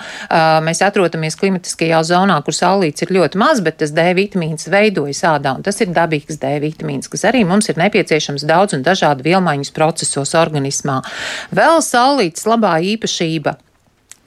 Speaker 3: mēs atrodamies klimatiskajā zonā, kur saulīts ir ļoti maz, bet tas D vitamīns veidojas ādā, un tas ir dabīgs D vitamīns, kas arī mums ir nepieciešams daudz un dažādu vielmaiņas procesos organismā. Vēl saulīts labā īpašība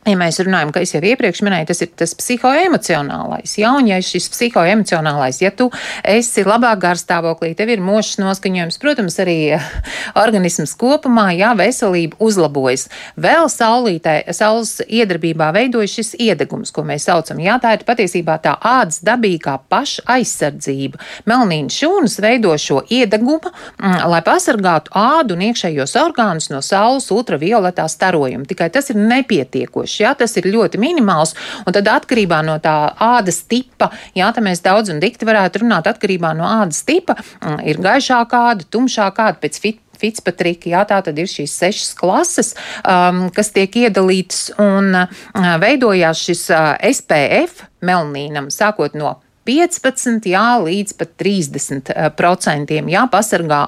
Speaker 3: Ja mēs runājam, ka es jau iepriekš minēju, tas ir tas psihoemocionālais. Jā, un ja šis psihoemocionālais, ja tu esi labāk garstāvoklī, tev ir mošs noskaņojums, protams, arī organisms kopumā, jā, veselība uzlabojas. Vēl saulītē, saules iedarbībā veidojas šis iedegums, ko mēs saucam. Jā, tā ir patiesībā tā ādas dabīgā paša aizsardzība. Melnīna šūnas veido šo iedegumu, m, lai pasargātu ādu un iekšējos orgānus no saules ultravioletā starojuma. Tikai tas ir nepietiekoši tūkstoši. Jā, tas ir ļoti minimāls. Un tad atkarībā no tā ādas tipa, jā, tā mēs daudz un dikti varētu runāt atkarībā no ādas tipa, mm, ir gaišākā āda, tumšākā āda pēc fit. Fitzpatrika, jā, tā tad ir šīs sešas klases, um, kas tiek iedalītas un uh, veidojās šis uh, SPF melnīnam, sākot no 15 jā, līdz pat 30 eh, procentiem jāpasargā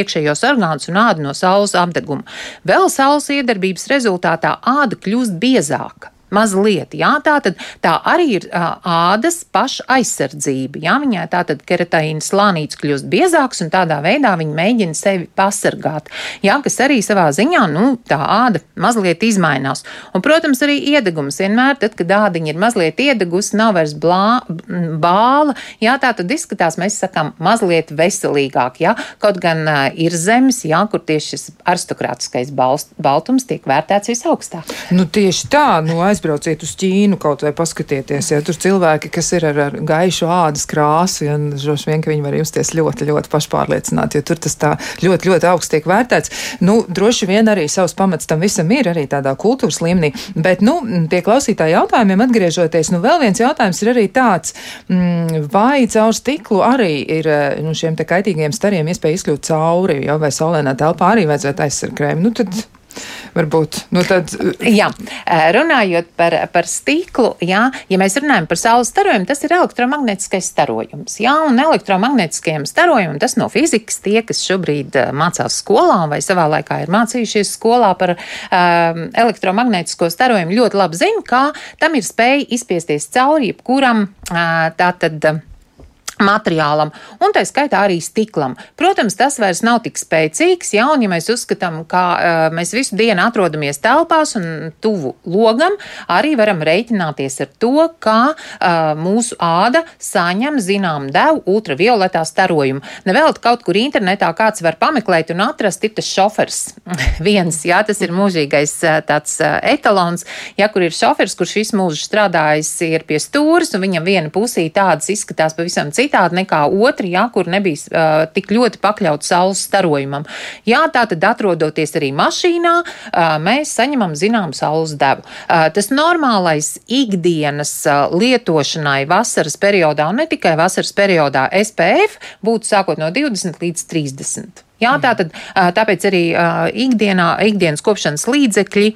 Speaker 3: iekšējos orgānus un ādu no saules apdeguma. Vēl saules iedarbības rezultātā āda kļūst biezāka mazliet. Jā, tā tad tā arī ir ādas paša aizsardzība. Jā, viņai tā tad keratīna slānīts kļūst biezāks un tādā veidā viņa mēģina sevi pasargāt. Jā, kas arī savā ziņā, nu, tā āda mazliet izmainās. Un, protams, arī iedegums vienmēr, tad, kad ādiņa ir mazliet iedegusi, nav vairs blā, bāla, jā, tā tad izskatās, mēs sakām, mazliet veselīgāk, jā, kaut gan uh, ir zemes, jā, kur tieši šis aristokrātiskais balst, baltums tiek vērtēts visaugstāk.
Speaker 2: Nu, tieši tā, nu, aizbrauciet uz Ķīnu kaut vai paskatieties, ja tur cilvēki, kas ir ar, ar gaišu ādas krāsu, ja droši vien, ka viņi var justies ļoti, ļoti pašpārliecināti, jo tur tas tā ļoti, ļoti augsts tiek vērtēts. Nu, droši vien arī savs pamats tam visam ir arī tādā kultūras līmenī, bet, nu, pie klausītāja jautājumiem atgriežoties, nu, vēl viens jautājums ir arī tāds, mm, vai caur stiklu arī ir nu, šiem te kaitīgiem stariem iespēja izkļūt cauri, jo vai saulēnā telpā arī vajadzētu aizsarkrējumu. Nu, tad varbūt. Nu, tad...
Speaker 3: Jā, runājot par, par stiklu, jā, ja mēs runājam par saules starojumu, tas ir elektromagnētiskais starojums. Jā, un elektromagnētiskajam starojumam tas no fizikas tie, kas šobrīd mācās skolā vai savā laikā ir mācījušies skolā par um, elektromagnētisko starojumu, ļoti labi zina, kā tam ir spēja izspiesties cauri jebkuram uh, tātad materiālam, un tā skaitā arī stiklam. Protams, tas vairs nav tik spēcīgs, ja, un ja mēs uzskatām, ka uh, mēs visu dienu atrodamies telpās un tuvu logam, arī varam reiķināties ar to, ka uh, mūsu āda saņem zinām devu ultravioletā starojumu. Nevēl kaut kur internetā kāds var pameklēt un atrast, ir tas šofers. Viens, jā, tas ir mūžīgais uh, tāds etalons, ja kur ir šofers, kurš visu mūžu strādājis ir pie stūras, un viņam viena pusī tādas izskatās pavisam citādi citādi nekā otri, jā, kur nebija uh, tik ļoti pakļauts saules starojumam. Jā, tā tad atrodoties arī mašīnā, uh, mēs saņemam zinām saules devu. Uh, tas normālais ikdienas uh, lietošanai vasaras periodā, un ne tikai vasaras periodā, SPF būtu sākot no 20 līdz 30. Jā, tā tad, tāpēc arī ikdienā, ikdienas kopšanas līdzekļi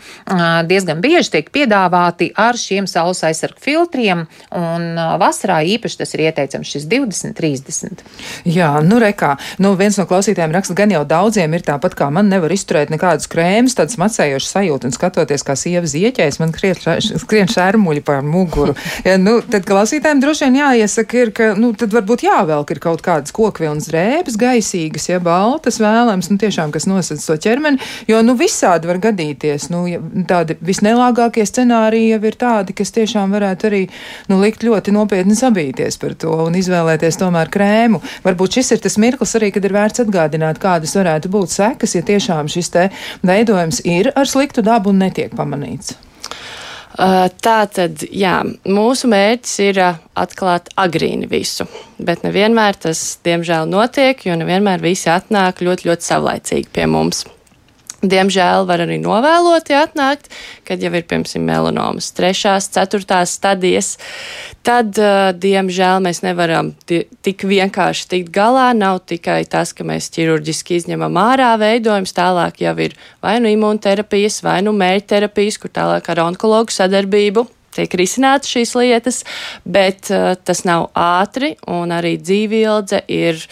Speaker 3: diezgan bieži tiek piedāvāti ar šiem saules aizsargu filtriem, un vasarā īpaši tas ir ieteicams šis 20, 30.
Speaker 2: Jā, nu rekā, nu viens no klausītājiem raksta, gan jau daudziem ir tāpat kā man nevar izturēt nekādus krēmus, tāds macējošs sajūta, un skatoties, kā sieva zieķēs, man skrien šērmuļi pār muguru. ja, nu, tad klausītājiem droši vien jāiesaka ir, ka, nu, tad varbūt jāvelk ir kaut kādas kokvilnas drēbes, gaisīgas, ja baltas tas vēlams, nu, tiešām, kas nosedz to ķermeni, jo, nu, visādi var gadīties. Nu, tādi visnelāgākie scenāriji jau ir tādi, kas tiešām varētu arī, nu, likt ļoti nopietni sabīties par to un izvēlēties tomēr krēmu. Varbūt šis ir tas mirklis arī, kad ir vērts atgādināt, kādas varētu būt sekas, ja tiešām šis te veidojums ir ar sliktu dabu un netiek pamanīts.
Speaker 5: Tā tad, jā, mūsu mērķis ir atklāt agrīni visu, bet nevienmēr tas, diemžēl, notiek, jo nevienmēr visi atnāk ļoti, ļoti savlaicīgi pie mums. Diemžēl var arī novēloti atnākt, kad jau ir, piemēram, melanomas trešās, ceturtās stadijas. Tad, uh, diemžēl, mēs nevaram tik vienkārši tikt galā. Nav tikai tas, ka mēs ķirurģiski izņemam ārā veidojumus, tālāk jau ir vai nu imūnterapijas, vai nu mērķterapijas, kur tālāk ar onkologu sadarbību tiek risināts šīs lietas, bet uh, tas nav ātri un arī dzīvīldze ir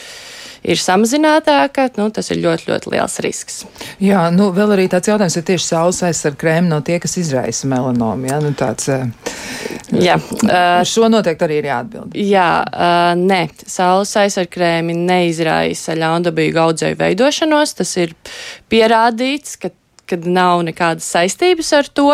Speaker 5: ir samazinātāka, nu, tas ir ļoti, ļoti liels risks.
Speaker 2: Jā, nu, vēl arī tāds jautājums, vai tieši saules aizsarga krēma no tie, kas izraisa melanomu. Jā, nu, tāds,
Speaker 5: eh, jā. Uh,
Speaker 2: šo noteikti arī ir jāatbild.
Speaker 5: Jā, uh, nē, saules aizsarga krēmi neizraisa ļaundabīgu audzēju veidošanos. Tas ir pierādīts, ka kad nav nekādas saistības ar to.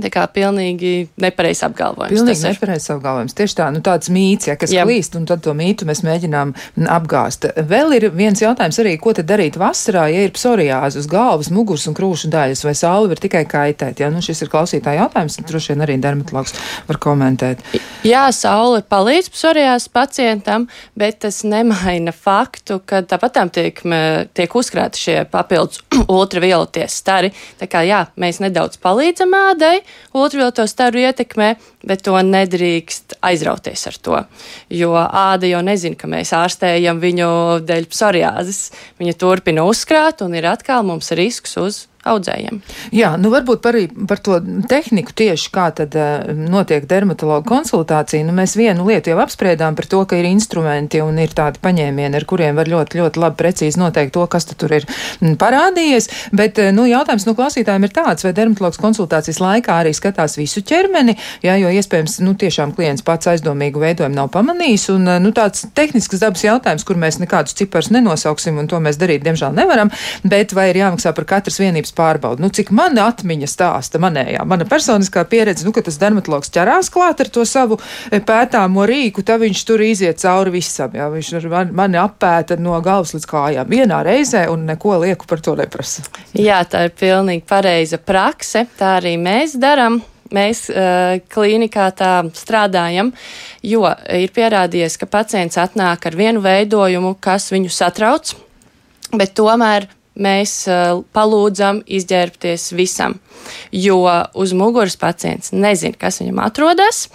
Speaker 5: Tā kā pilnīgi nepareizs apgalvojums.
Speaker 2: Pilnīgi nepareizs apgalvojums. Tieši tā, nu tāds mīts, ja, kas Jā. klīst, un tad to mītu mēs mēģinām apgāst. Vēl ir viens jautājums arī, ko tad darīt vasarā, ja ir psoriāze uz galvas, muguras un krūšu daļas, vai saule var tikai kaitēt? Ja? Nu, šis ir klausītāja jautājums, un droši vien arī dermatologs var komentēt.
Speaker 5: Jā, saule palīdz psoriāzes pacientam, bet tas nemaina faktu, ka tāpat tam tiek, tiek uzkrāti šie papildus ultravioletie stari. Tā kā jā, mēs nedaudz palīdzam ādai, ultravioleto staru ietekmē, bet to nedrīkst aizrauties ar to. Jo āda jau nezina, ka mēs ārstējam viņu dēļ psoriāzes. Viņa turpina uzkrāt un ir atkal mums risks uz audzējiem.
Speaker 2: Jā, nu varbūt par, par to tehniku tieši kā tad uh, notiek dermatologa konsultācija. Nu, mēs vienu lietu jau apspriedām par to, ka ir instrumenti un ir tādi paņēmieni, ar kuriem var ļoti, ļoti labi precīzi noteikt to, kas tur ir mm, parādījies. Bet, uh, nu, jautājums no klausītājiem ir tāds, vai dermatologs konsultācijas laikā arī skatās visu ķermeni, jā, jo iespējams, nu, tiešām klients pats aizdomīgu veidojumu nav pamanījis. Un, uh, nu, tāds tehnisks dabas jautājums, kur mēs nekādus ciparus nenosauksim, un to mēs darīt, diemžēl, nevaram. Bet vai ir jāmaksā par katras vienības veselības pārbaudi. Nu, cik mana atmiņa stāsta, manējā, mana personiskā pieredze, nu, ka tas dermatologs ķerās klāt ar to savu e, pētāmo rīku, tad viņš tur iziet cauri visam. Jā, viņš man, mani apēta no galvas līdz kājām vienā reizē un neko lieku par to neprasa.
Speaker 5: Jā, tā ir pilnīgi pareiza prakse. Tā arī mēs darām mēs uh, klīnikā tā strādājam, jo ir pierādījies, ka pacients atnāk ar vienu veidojumu, kas viņu satrauc, bet tomēr mēs uh, palūdzam izģērbties visam, jo uz muguras pacients nezina, kas viņam atrodas.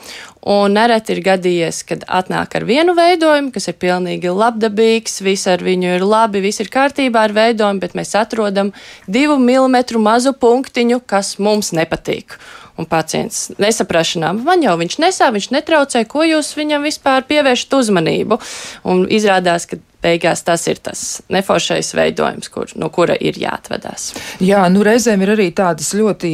Speaker 5: Un nereti ir gadījies, kad atnāk ar vienu veidojumu, kas ir pilnīgi labdabīgs, viss ar viņu ir labi, viss ir kārtībā ar veidojumu, bet mēs atrodam divu milimetru mazu punktiņu, kas mums nepatīk. Un pacients nesaprašanā, man jau viņš nesā, viņš netraucē, ko jūs viņam vispār pievēršat uzmanību. Un izrādās, ka beigās tas ir tas neforšais veidojums, kur, no kura ir jāatvedās.
Speaker 2: Jā, nu reizēm ir arī tādas ļoti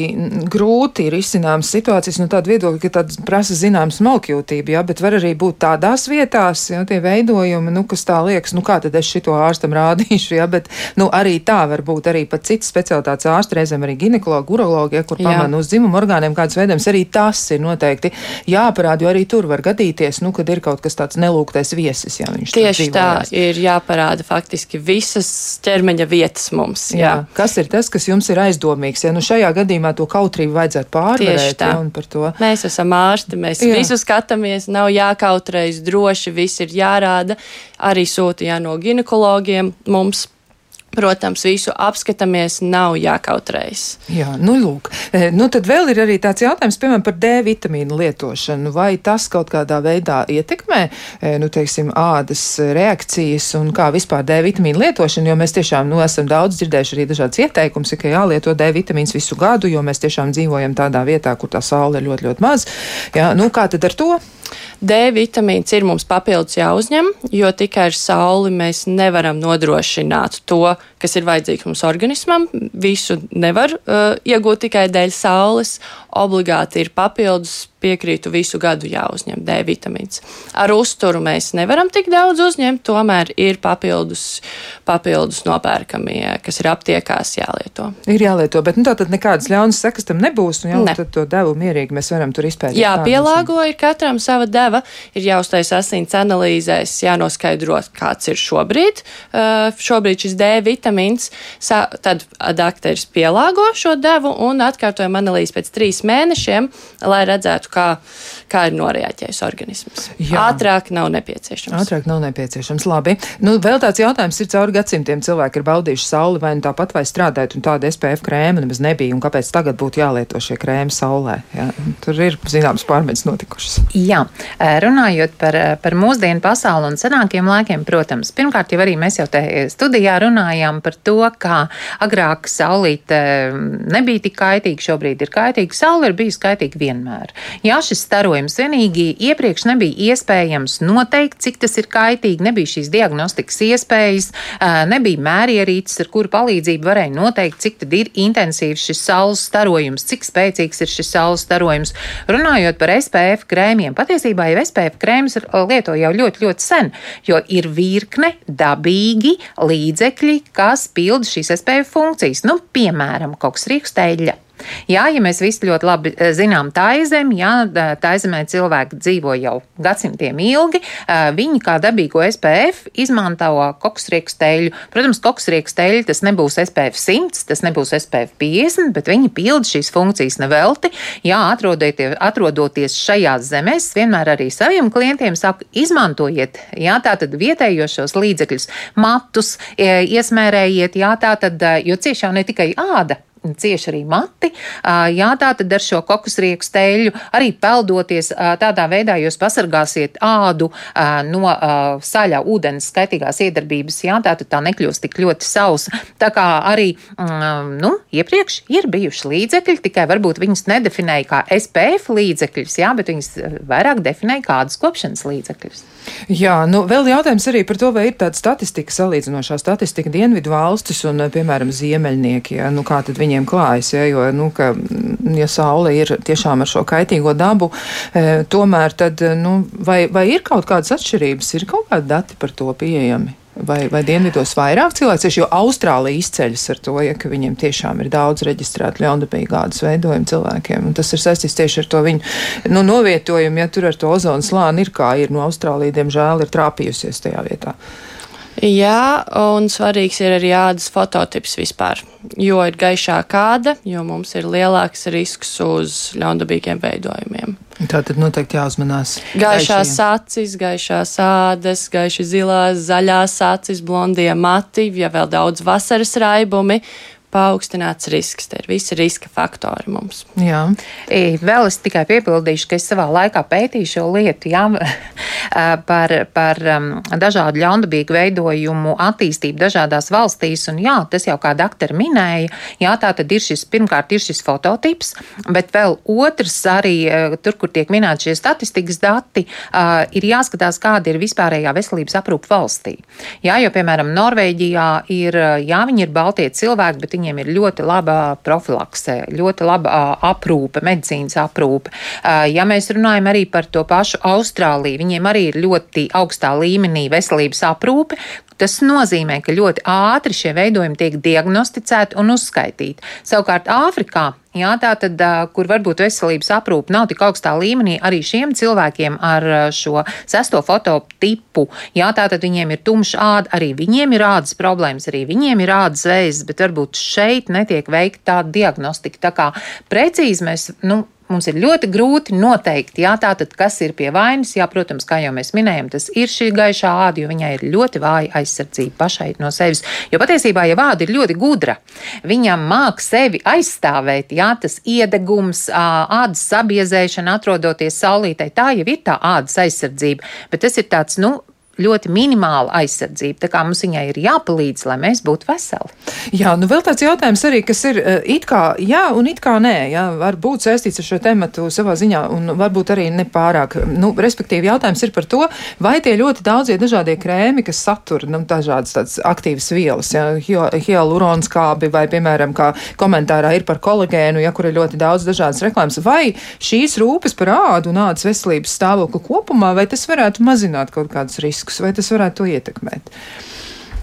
Speaker 2: grūti risināmas situācijas, no tāda viedokļa, ka tādas prasa zināmas smalkjūtība, jā, bet var arī būt tādās vietās, jā, tie veidojumi, nu, kas tā liekas, nu, kā tad es šito ārstam rādīšu, jā, bet, nu, arī tā var būt arī pat citas specialitātes ārsti, reizēm arī ginekologi, urologi, ja, kur pamana uz dzimumu orgāniem kādas veidojums, arī tas ir noteikti jāparāda, jo arī tur var gadīties, nu, kad ir kaut kas tāds nelūgtais viesis, jā, viņš
Speaker 5: Tieši tā ir jāparāda faktiski visas ķermeņa vietas mums. Jā. Jā.
Speaker 2: Kas ir tas, kas jums ir aizdomīgs? Ja nu šajā gadījumā to kautrību vajadzētu pārvarēt, ja,
Speaker 5: mēs esam ārsti, mēs jā. visu skatāmies, nav jākautrējas droši, viss ir jārāda. Arī sūta jā, no ginekologiem mums Protams, visu apskatāmies, nav jākautrējas.
Speaker 2: Jā, nu, lūk. E, nu, tad vēl ir arī tāds jautājums, piemēram, par D vitamīnu lietošanu. Vai tas kaut kādā veidā ietekmē, e, nu, teiksim, ādas reakcijas un kā vispār D vitamīnu lietošanu, jo mēs tiešām, nu, esam daudz dzirdējuši arī dažādas ieteikums, ka jālieto D vitamīns visu gadu, jo mēs tiešām dzīvojam tādā vietā, kur tā saule ir ļoti, ļoti maz. Jā, nu, kā tad ar to?
Speaker 5: D vitamīns ir mums papildus jāuzņem, jo tikai ar sauli mēs nevaram nodrošināt to, kas ir vajadzīgs mums organismam. Visu nevar uh, iegūt tikai dēļ saules. Obligāti ir papildus piekrītu visu gadu jāuzņem D vitamīns. Ar uzturu mēs nevaram tik daudz uzņemt, tomēr ir papildus, papildus nopērkamie, kas ir aptiekās jālieto.
Speaker 2: Ir jālieto, bet nu, tā tad nekādas ļaunas sekas tam nebūs, un jau ne. tad to devu mierīgi mēs varam tur izpētīt.
Speaker 5: Jā, pielāgo ir katram sava deva, ir jāuztais asins analīzēs, jānoskaidro, kāds ir šobrīd. Uh, šobrīd šis D vitamīns, tad dakteris pielāgo šo devu un atkārtojam analīzi pēc trīs mēnešiem, lai redzētu, kā, kā ir noreaģējis organisms. Jā. Ātrāk nav nepieciešams.
Speaker 2: Ātrāk nav nepieciešams. Labi. Nu, vēl tāds jautājums ir cauri gadsimtiem cilvēki ir baudījuši sauli vai nu tāpat vai strādājot, un tāda SPF krēma nemaz nebija, un kāpēc tagad būtu jālieto šie krēmi saulē? Jā. Tur ir zināmas pārmaiņas notikušas.
Speaker 3: Jā, runājot par, par mūsdienu pasauli un senākiem laikiem, protams, pirmkārt jau arī mēs jau te studijā runājām par to, kā agrāk saulīte nebija tik kaitīga, šobrīd ir kaitīga. Saule ir bijusi kaitīga vienmēr. Jā, šis starojums vienīgi iepriekš nebija iespējams noteikt, cik tas ir kaitīgi, nebija šīs diagnostikas iespējas, nebija mērierīces, ar kuru palīdzību varēja noteikt, cik tad ir intensīvs šis saules starojums, cik spēcīgs ir šis saules starojums. Runājot par SPF krēmiem, patiesībā jau SPF krēmus lieto jau ļoti, ļoti sen, jo ir virkne dabīgi līdzekļi, kas pilda šīs SPF funkcijas. Nu, piemēram, koksrieksteļa Jā, ja mēs visi ļoti labi eh, zinām taizemi, jā, taizemē cilvēki dzīvo jau gadsimtiem ilgi, eh, viņi kā dabīgo SPF izmanto koksrieksteļu. Protams, koksrieksteļi tas nebūs SPF 100, tas nebūs SPF 50, bet viņi pilda šīs funkcijas nevelti. Jā, atrodoties, šajās zemēs, vienmēr arī saviem klientiem saku, izmantojiet, jā, tātad vietējos šos līdzekļus, matus, iesmērējiet, jā, tātad, jo cieši jau ne tikai āda, cieši arī mati. Jā, tā tad ar šo kokusrieku steļu arī peldoties tādā veidā jūs pasargāsiet ādu no saļā ūdens skaitīgās iedarbības. Jā, tā tad tā nekļūst tik ļoti sausa. Tā kā arī, nu, iepriekš ir bijuši līdzekļi, tikai varbūt viņus nedefinēja kā SPF līdzekļus, jā, bet viņus vairāk definēja kādas kopšanas līdzekļus.
Speaker 2: Jā, nu vēl jautājums arī par to, vai ir tāda statistika, salīdzinošā statistika dienvidu valstis un, piemēram, ziemeļnieki, ja, nu kā tad viņiem klājas, ja, jo, nu, ka, ja saule ir tiešām ar šo kaitīgo dabu, e, tomēr tad, nu, vai, vai ir kaut kādas atšķirības, ir kaut kādi dati par to pieejami? Vai, vai dienvidos vairāk cilvēku, jo Austrālija izceļas ar to, ja, ka viņiem tiešām ir daudz reģistrētu ļaundabīgu gādas veidojumu cilvēkiem. Un tas ir saistīts tieši ar to viņu nu, novietojumu, ja tur ar to ozonu slāni ir kā ir. No Austrālija, diemžēl, ir trāpījusies tajā vietā.
Speaker 5: Jā, un svarīgs ir arī ādas fototips vispār. Jo ir gaišāka āda, jo mums ir lielāks risks uz ļaundabīgiem veidojumiem.
Speaker 2: Tā tad noteikti jāuzmanās.
Speaker 5: Gaišās acis, gaišās ādas, gaiši zilās, zaļās acis, blondie mati, ja vēl daudz vasaras raibumi paaugstināts risks. Tie ir visi riska faktori mums.
Speaker 2: Jā.
Speaker 3: Vēl es tikai piebildīšu, ka es savā laikā pētīju šo lietu jā, par, par um, dažādu ļaundabīgu veidojumu attīstību dažādās valstīs. Un, jā, tas jau kā doktori minēja, jā, tā tad ir šis, pirmkārt ir šis fototips, bet vēl otrs arī tur, kur tiek minēti šie statistikas dati, ir jāskatās, kāda ir vispārējā veselības aprūpa valstī. Jā, jo, piemēram, Norvēģijā ir, jā, viņi ir baltie cilvēki, bet viņiem ir ļoti laba profilakse, ļoti laba aprūpe, medicīnas aprūpe. Ja mēs runājam arī par to pašu Austrāliju, viņiem arī ir ļoti augstā līmenī veselības aprūpe, Tas nozīmē, ka ļoti ātri šie veidojumi tiek diagnosticēti un uzskaitīti. Savukārt Āfrikā Jā, tā tad, kur varbūt veselības aprūpe nav tik augstā līmenī, arī šiem cilvēkiem ar šo sesto fototipu, jā, tā tad viņiem ir tumša āda, arī viņiem ir ādas problēmas, arī viņiem ir ādas vēzis, bet varbūt šeit netiek veikta tāda diagnostika. Tā kā precīzi mēs, nu, mums ir ļoti grūti noteikt, jā, tātad, kas ir pie vainas. Jā, protams, kā jau mēs minējām, tas ir šī gaišā āda, jo viņai ir ļoti vāja aizsardzība pašai no sevis. Jo patiesībā, ja āda ir ļoti gudra, viņam māk sevi aizstāvēt, jā, tas iedegums, ādas sabiezēšana, atrodoties saulītē, tā jau ir tā ādas aizsardzība. Bet tas ir tāds, nu, ļoti minimāla aizsardzība. Tā kā mums viņai ir jāpalīdz, lai mēs būtu veseli.
Speaker 2: Jā, nu vēl tāds jautājums arī, kas ir eh, it kā jā un it kā nē, jā, var būt saistīts ar šo tematu savā ziņā un varbūt arī nepārāk. Nu, respektīvi, jautājums ir par to, vai tie ļoti daudzie dažādie krēmi, kas satur nu, dažādas tādas aktīvas vielas, ja, hialurons kābi vai, piemēram, kā komentārā ir par kolagēnu, ja kur ir ļoti daudz dažādas reklāmas, vai šīs rūpes par ādu un ādas veselības stāvokli kopumā, vai tas varētu mazināt kaut kādus riskus? Riskus, vai tas varētu to ietekmēt.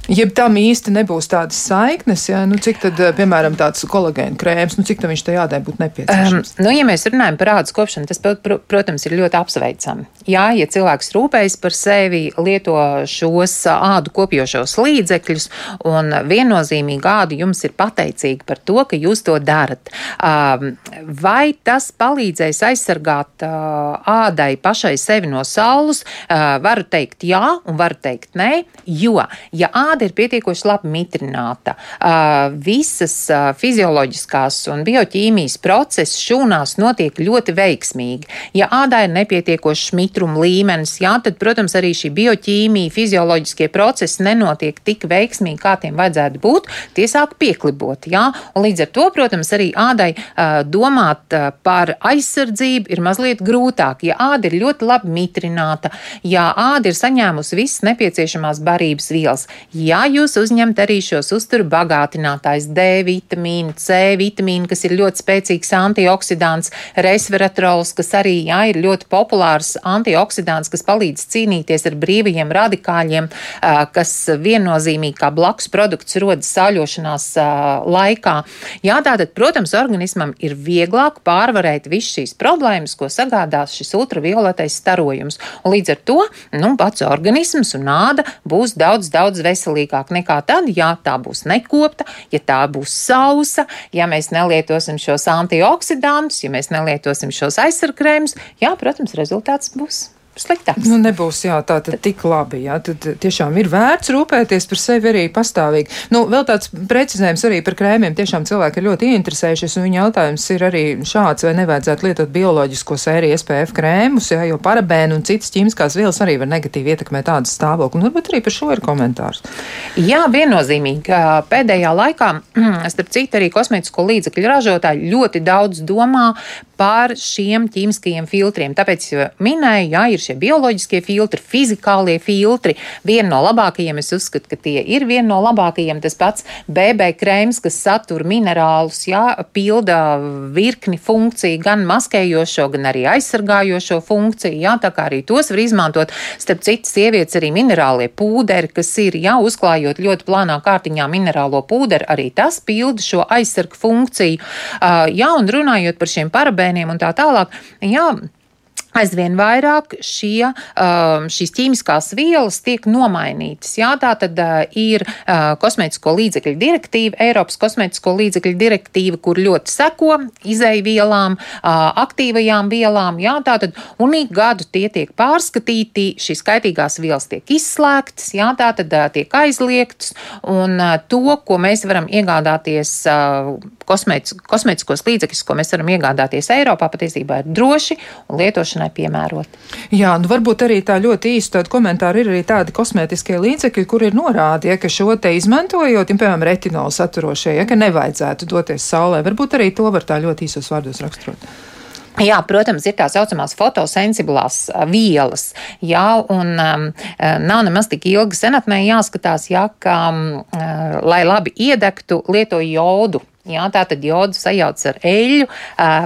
Speaker 2: Jeb tam īsti nebūs tādas saiknes, ja, nu, cik tad, eh, piemēram, tāds kolagēna krēms, nu, cik tam viņš tajā ādai būtu nepieciešams?
Speaker 3: Um, nu, ja mēs runājam par ādas kopšanu, tas, protams, ir ļoti apsveicami. Jā, ja cilvēks rūpējas par sevi, lieto šos ādu kopjošos līdzekļus, un viennozīmīgi āda jums ir pateicīga par to, ka jūs to darat. Um, vai tas palīdzēs aizsargāt uh, ādai pašai sevi no saules? Uh, varu teikt jā, un varu teikt nē, jo, ja āda āda ir pietiekoši labi mitrināta. Visas fizioloģiskās un bioķīmijas procesi šūnās notiek ļoti veiksmīgi. Ja ādā ir nepietiekošs mitruma līmenis, jā, tad, protams, arī šī bioķīmija, fizioloģiskie procesi nenotiek tik veiksmīgi, kā tiem vajadzētu būt. Tie sāk pieklibot, jā, un līdz ar to, protams, arī ādai domāt par aizsardzību ir mazliet grūtāk. Ja āda ir ļoti labi mitrināta, ja āda ir saņēmusi visas nepieciešamās barības vielas, ja jūs uzņemat arī šos uzturu bagātinātājus, D vitamīnu, C vitamīnu, kas ir ļoti spēcīgs antioksidants, resveratrols, kas arī jā, ir ļoti populārs antioksidants, kas palīdz cīnīties ar brīvajiem radikāļiem, kas viennozīmīgi kā blakus produkts rodas sāļošanās laikā. Jā, tātad, protams, organismam ir vieglāk pārvarēt visas šīs problēmas, ko sagādās šis ultravioletais starojums. Un līdz ar to nu, pats organisms un nāda būs daudz, daudz veselīgāk veselīgāk nekā tad, ja tā būs nekopta, ja tā būs sausa, ja mēs nelietosim šos antioksidantus, ja mēs nelietosim šos aizsargkrēmus. Jā, protams, rezultāts būs sliktāks.
Speaker 2: Nu, nebūs jā, tā tad tik labi. Jā, tad tiešām ir vērts rūpēties par sevi arī pastāvīgi. Nu, vēl tāds precizējums arī par krēmiem. Tiešām cilvēki ir ļoti ieinteresējušies, un viņa jautājums ir arī šāds, vai nevajadzētu lietot bioloģisko sēriju SPF krēmus, jā, jo parabēnu un citas ķīmiskās vielas arī var negatīvi ietekmēt tādu stāvokli. Un varbūt arī par šo ir komentārs.
Speaker 3: Jā, viennozīmīgi. Pēdējā laikā, starp citu, arī kosmētisko līdzekļu ražotāji ļoti daudz domā par šiem ķīmiskajiem filtriem. Tāpēc minēju, jā, ir šie bioloģiskie filtri, fizikālie filtri. Viena no labākajiem, es uzskatu, ka tie ir viena no labākajiem. Tas pats BB krēms, kas satur minerālus, jā, pilda virkni funkciju, gan maskējošo, gan arī aizsargājošo funkciju. Jā, tā kā arī tos var izmantot. Starp citu, sievietes arī minerālie pūderi, kas ir, jā, uzklājot ļoti plānā kārtiņā minerālo pūderi, arī tas pilda šo aizsargu funkciju. Jā, un runājot par šiem parabēniem un tā tālāk, jā, aizvien vairāk šie, um, šīs ķīmiskās vielas tiek nomainītas. Jā, tā tad uh, ir uh, kosmētisko līdzekļu direktīva, Eiropas kosmētisko līdzekļu direktīva, kur ļoti seko izēvielām, uh, aktīvajām vielām. Jā, tā tad un ik gadu tie tiek pārskatīti, šīs kaitīgās vielas tiek izslēgtas, jā, tā tad tiek aizliegtas, un to, ko mēs varam iegādāties kosmētiskos līdzekļus, ko mēs varam iegādāties Eiropā, patiesībā ir droši un lietošanai piemēroti.
Speaker 2: Jā, nu varbūt arī tā ļoti īsta komentāra ir arī tādi kosmētiskie līdzekļi, kur ir norādi, ja, ka šo te izmantojot, ja, piemēram, retinolu saturošie, ja, ka nevajadzētu doties saulē. Varbūt arī to var tā ļoti īsos vārdos raksturot.
Speaker 3: Jā, protams, ir tā saucamās fotosensibilās vielas, jā, un um, nav nemaz tik ilgi senatnē jāskatās, jā, ka, um, lai labi iedegtu, lieto jodu. Jā, tā tad jodu sajauc ar eļļu,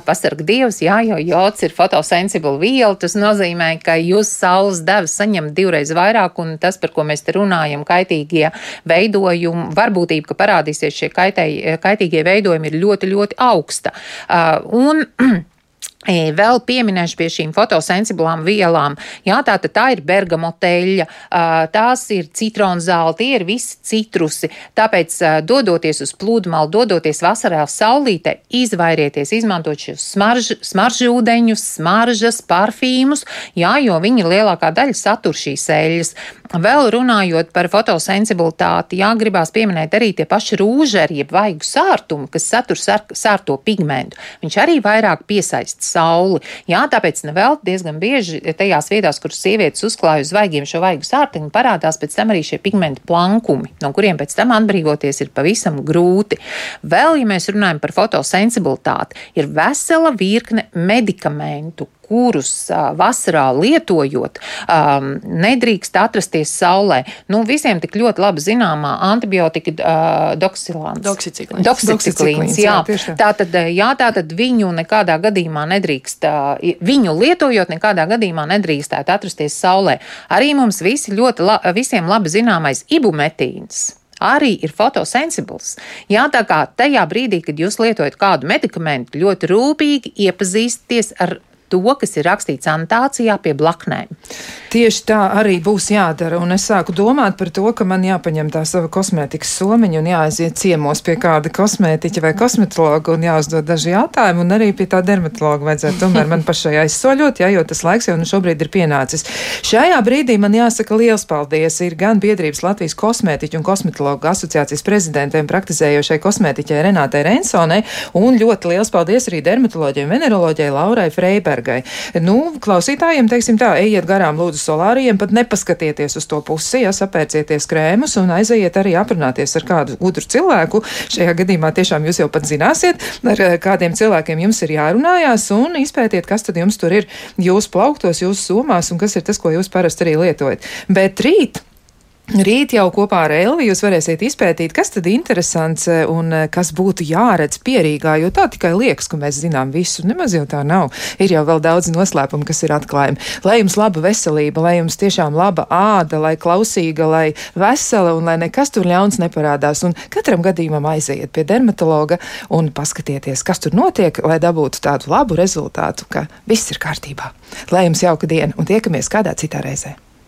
Speaker 3: pasarg dievs, jā, jo jods ir fotosensibla viela. Tas nozīmē, ka jūs saules devas saņemat divreiz vairāk, un tas, par ko mēs te runājam, kaitīgie veidojumi, varbūtība, ka parādīsies šie kaitē, kaitīgie veidojumi, ir ļoti, ļoti augsta. Un, Vēl pieminēšu pie šīm fotosensiblām vielām. Jā, tā, tā ir bergamoteļa, tās ir citronzāli, tie ir visi citrusi. Tāpēc, dodoties uz pludmali, dodoties vasarā saulītē, izvairieties izmantot šos smarž, smaržūdeņus, smaržas, parfīmus, jā, jo viņi lielākā daļa satur šīs eļas. Vēl runājot par fotosensibilitāti, jā, gribās pieminēt arī tie paši rūžeri, jeb vaigu sārtumi, kas satur sārto pigmentu. Viņš arī vairāk piesaista sauli. Jā, tāpēc nevēl diezgan bieži tajās vietās, kur sievietes uzklāj uz vaigiem šo vaigu sārtiņu, parādās pēc tam arī šie pigmentu plankumi, no kuriem pēc tam atbrīvoties ir pavisam grūti. Vēl, ja mēs runājam par fotosensibilitāti, ir vesela virkne medikamentu, kurus vasarā lietojot, nedrīkst atrasties saulē. Nu, visiem tik ļoti labi zināmā antibiotika doksilāns.
Speaker 5: Doksiciklīns.
Speaker 3: Doksiciklīns, jā. jā tātad, jā, tātad viņu nekādā gadījumā nedrīkst, viņu lietojot nekādā gadījumā nedrīkstētu atrasties saulē. Arī mums visi ļoti, la, visiem labi zināmais ibumetīns arī ir fotosensibls. Jā, tā kā tajā brīdī, kad jūs lietojat kādu medikamentu, ļoti rūpīgi iepazīsties ar to, kas ir rakstīts anotācijā pie blaknēm.
Speaker 2: Tieši tā arī būs jādara. Un es sāku domāt par to, ka man jāpaņem tā sava kosmētikas somiņa un jāaiziet ciemos pie kāda kosmētiķa vai kosmetologa un jāuzdod daži jautājumi. Un arī pie tā dermatologa vajadzētu tomēr man pašai aizsoļot, jā, jo tas laiks jau nu šobrīd ir pienācis. Šajā brīdī man jāsaka liels paldies ir gan biedrības Latvijas kosmētiķu un kosmetologu asociācijas prezidentiem praktizējošai kosmētiķai Renātei Rensonai un ļoti liels paldies arī dermatoloģiem veneroloģijai Laurai Freibergai. Lembergai. Nu, klausītājiem, teiksim tā, ejiet garām lūdzu solāriem, pat nepaskatieties uz to pusi, ja sapērcieties krēmus un aizejiet arī aprunāties ar kādu gudru cilvēku. Šajā gadījumā tiešām jūs jau pat zināsiet, ar eh, kādiem cilvēkiem jums ir jārunājās un izpētiet, kas tad jums tur ir jūsu plauktos, jūsu somās un kas ir tas, ko jūs parasti arī lietojat. Bet rīt Rīt jau kopā ar Elvi jūs varēsiet izpētīt, kas tad interesants eh, un eh, kas būtu jāredz pierīgā, jo tā tikai liekas, ka mēs zinām visu. Nemaz jau tā nav. Ir jau vēl daudz noslēpumu, kas ir atklājumi. Lai jums laba veselība, lai jums tiešām laba āda, lai klausīga, lai vesela un lai nekas tur ļauns neparādās. Un katram gadījumam aiziet pie dermatologa un paskatieties, kas tur notiek, lai dabūtu tādu labu rezultātu, ka viss ir kārtībā. Lai jums jauka diena un tiekamies kādā citā reizē.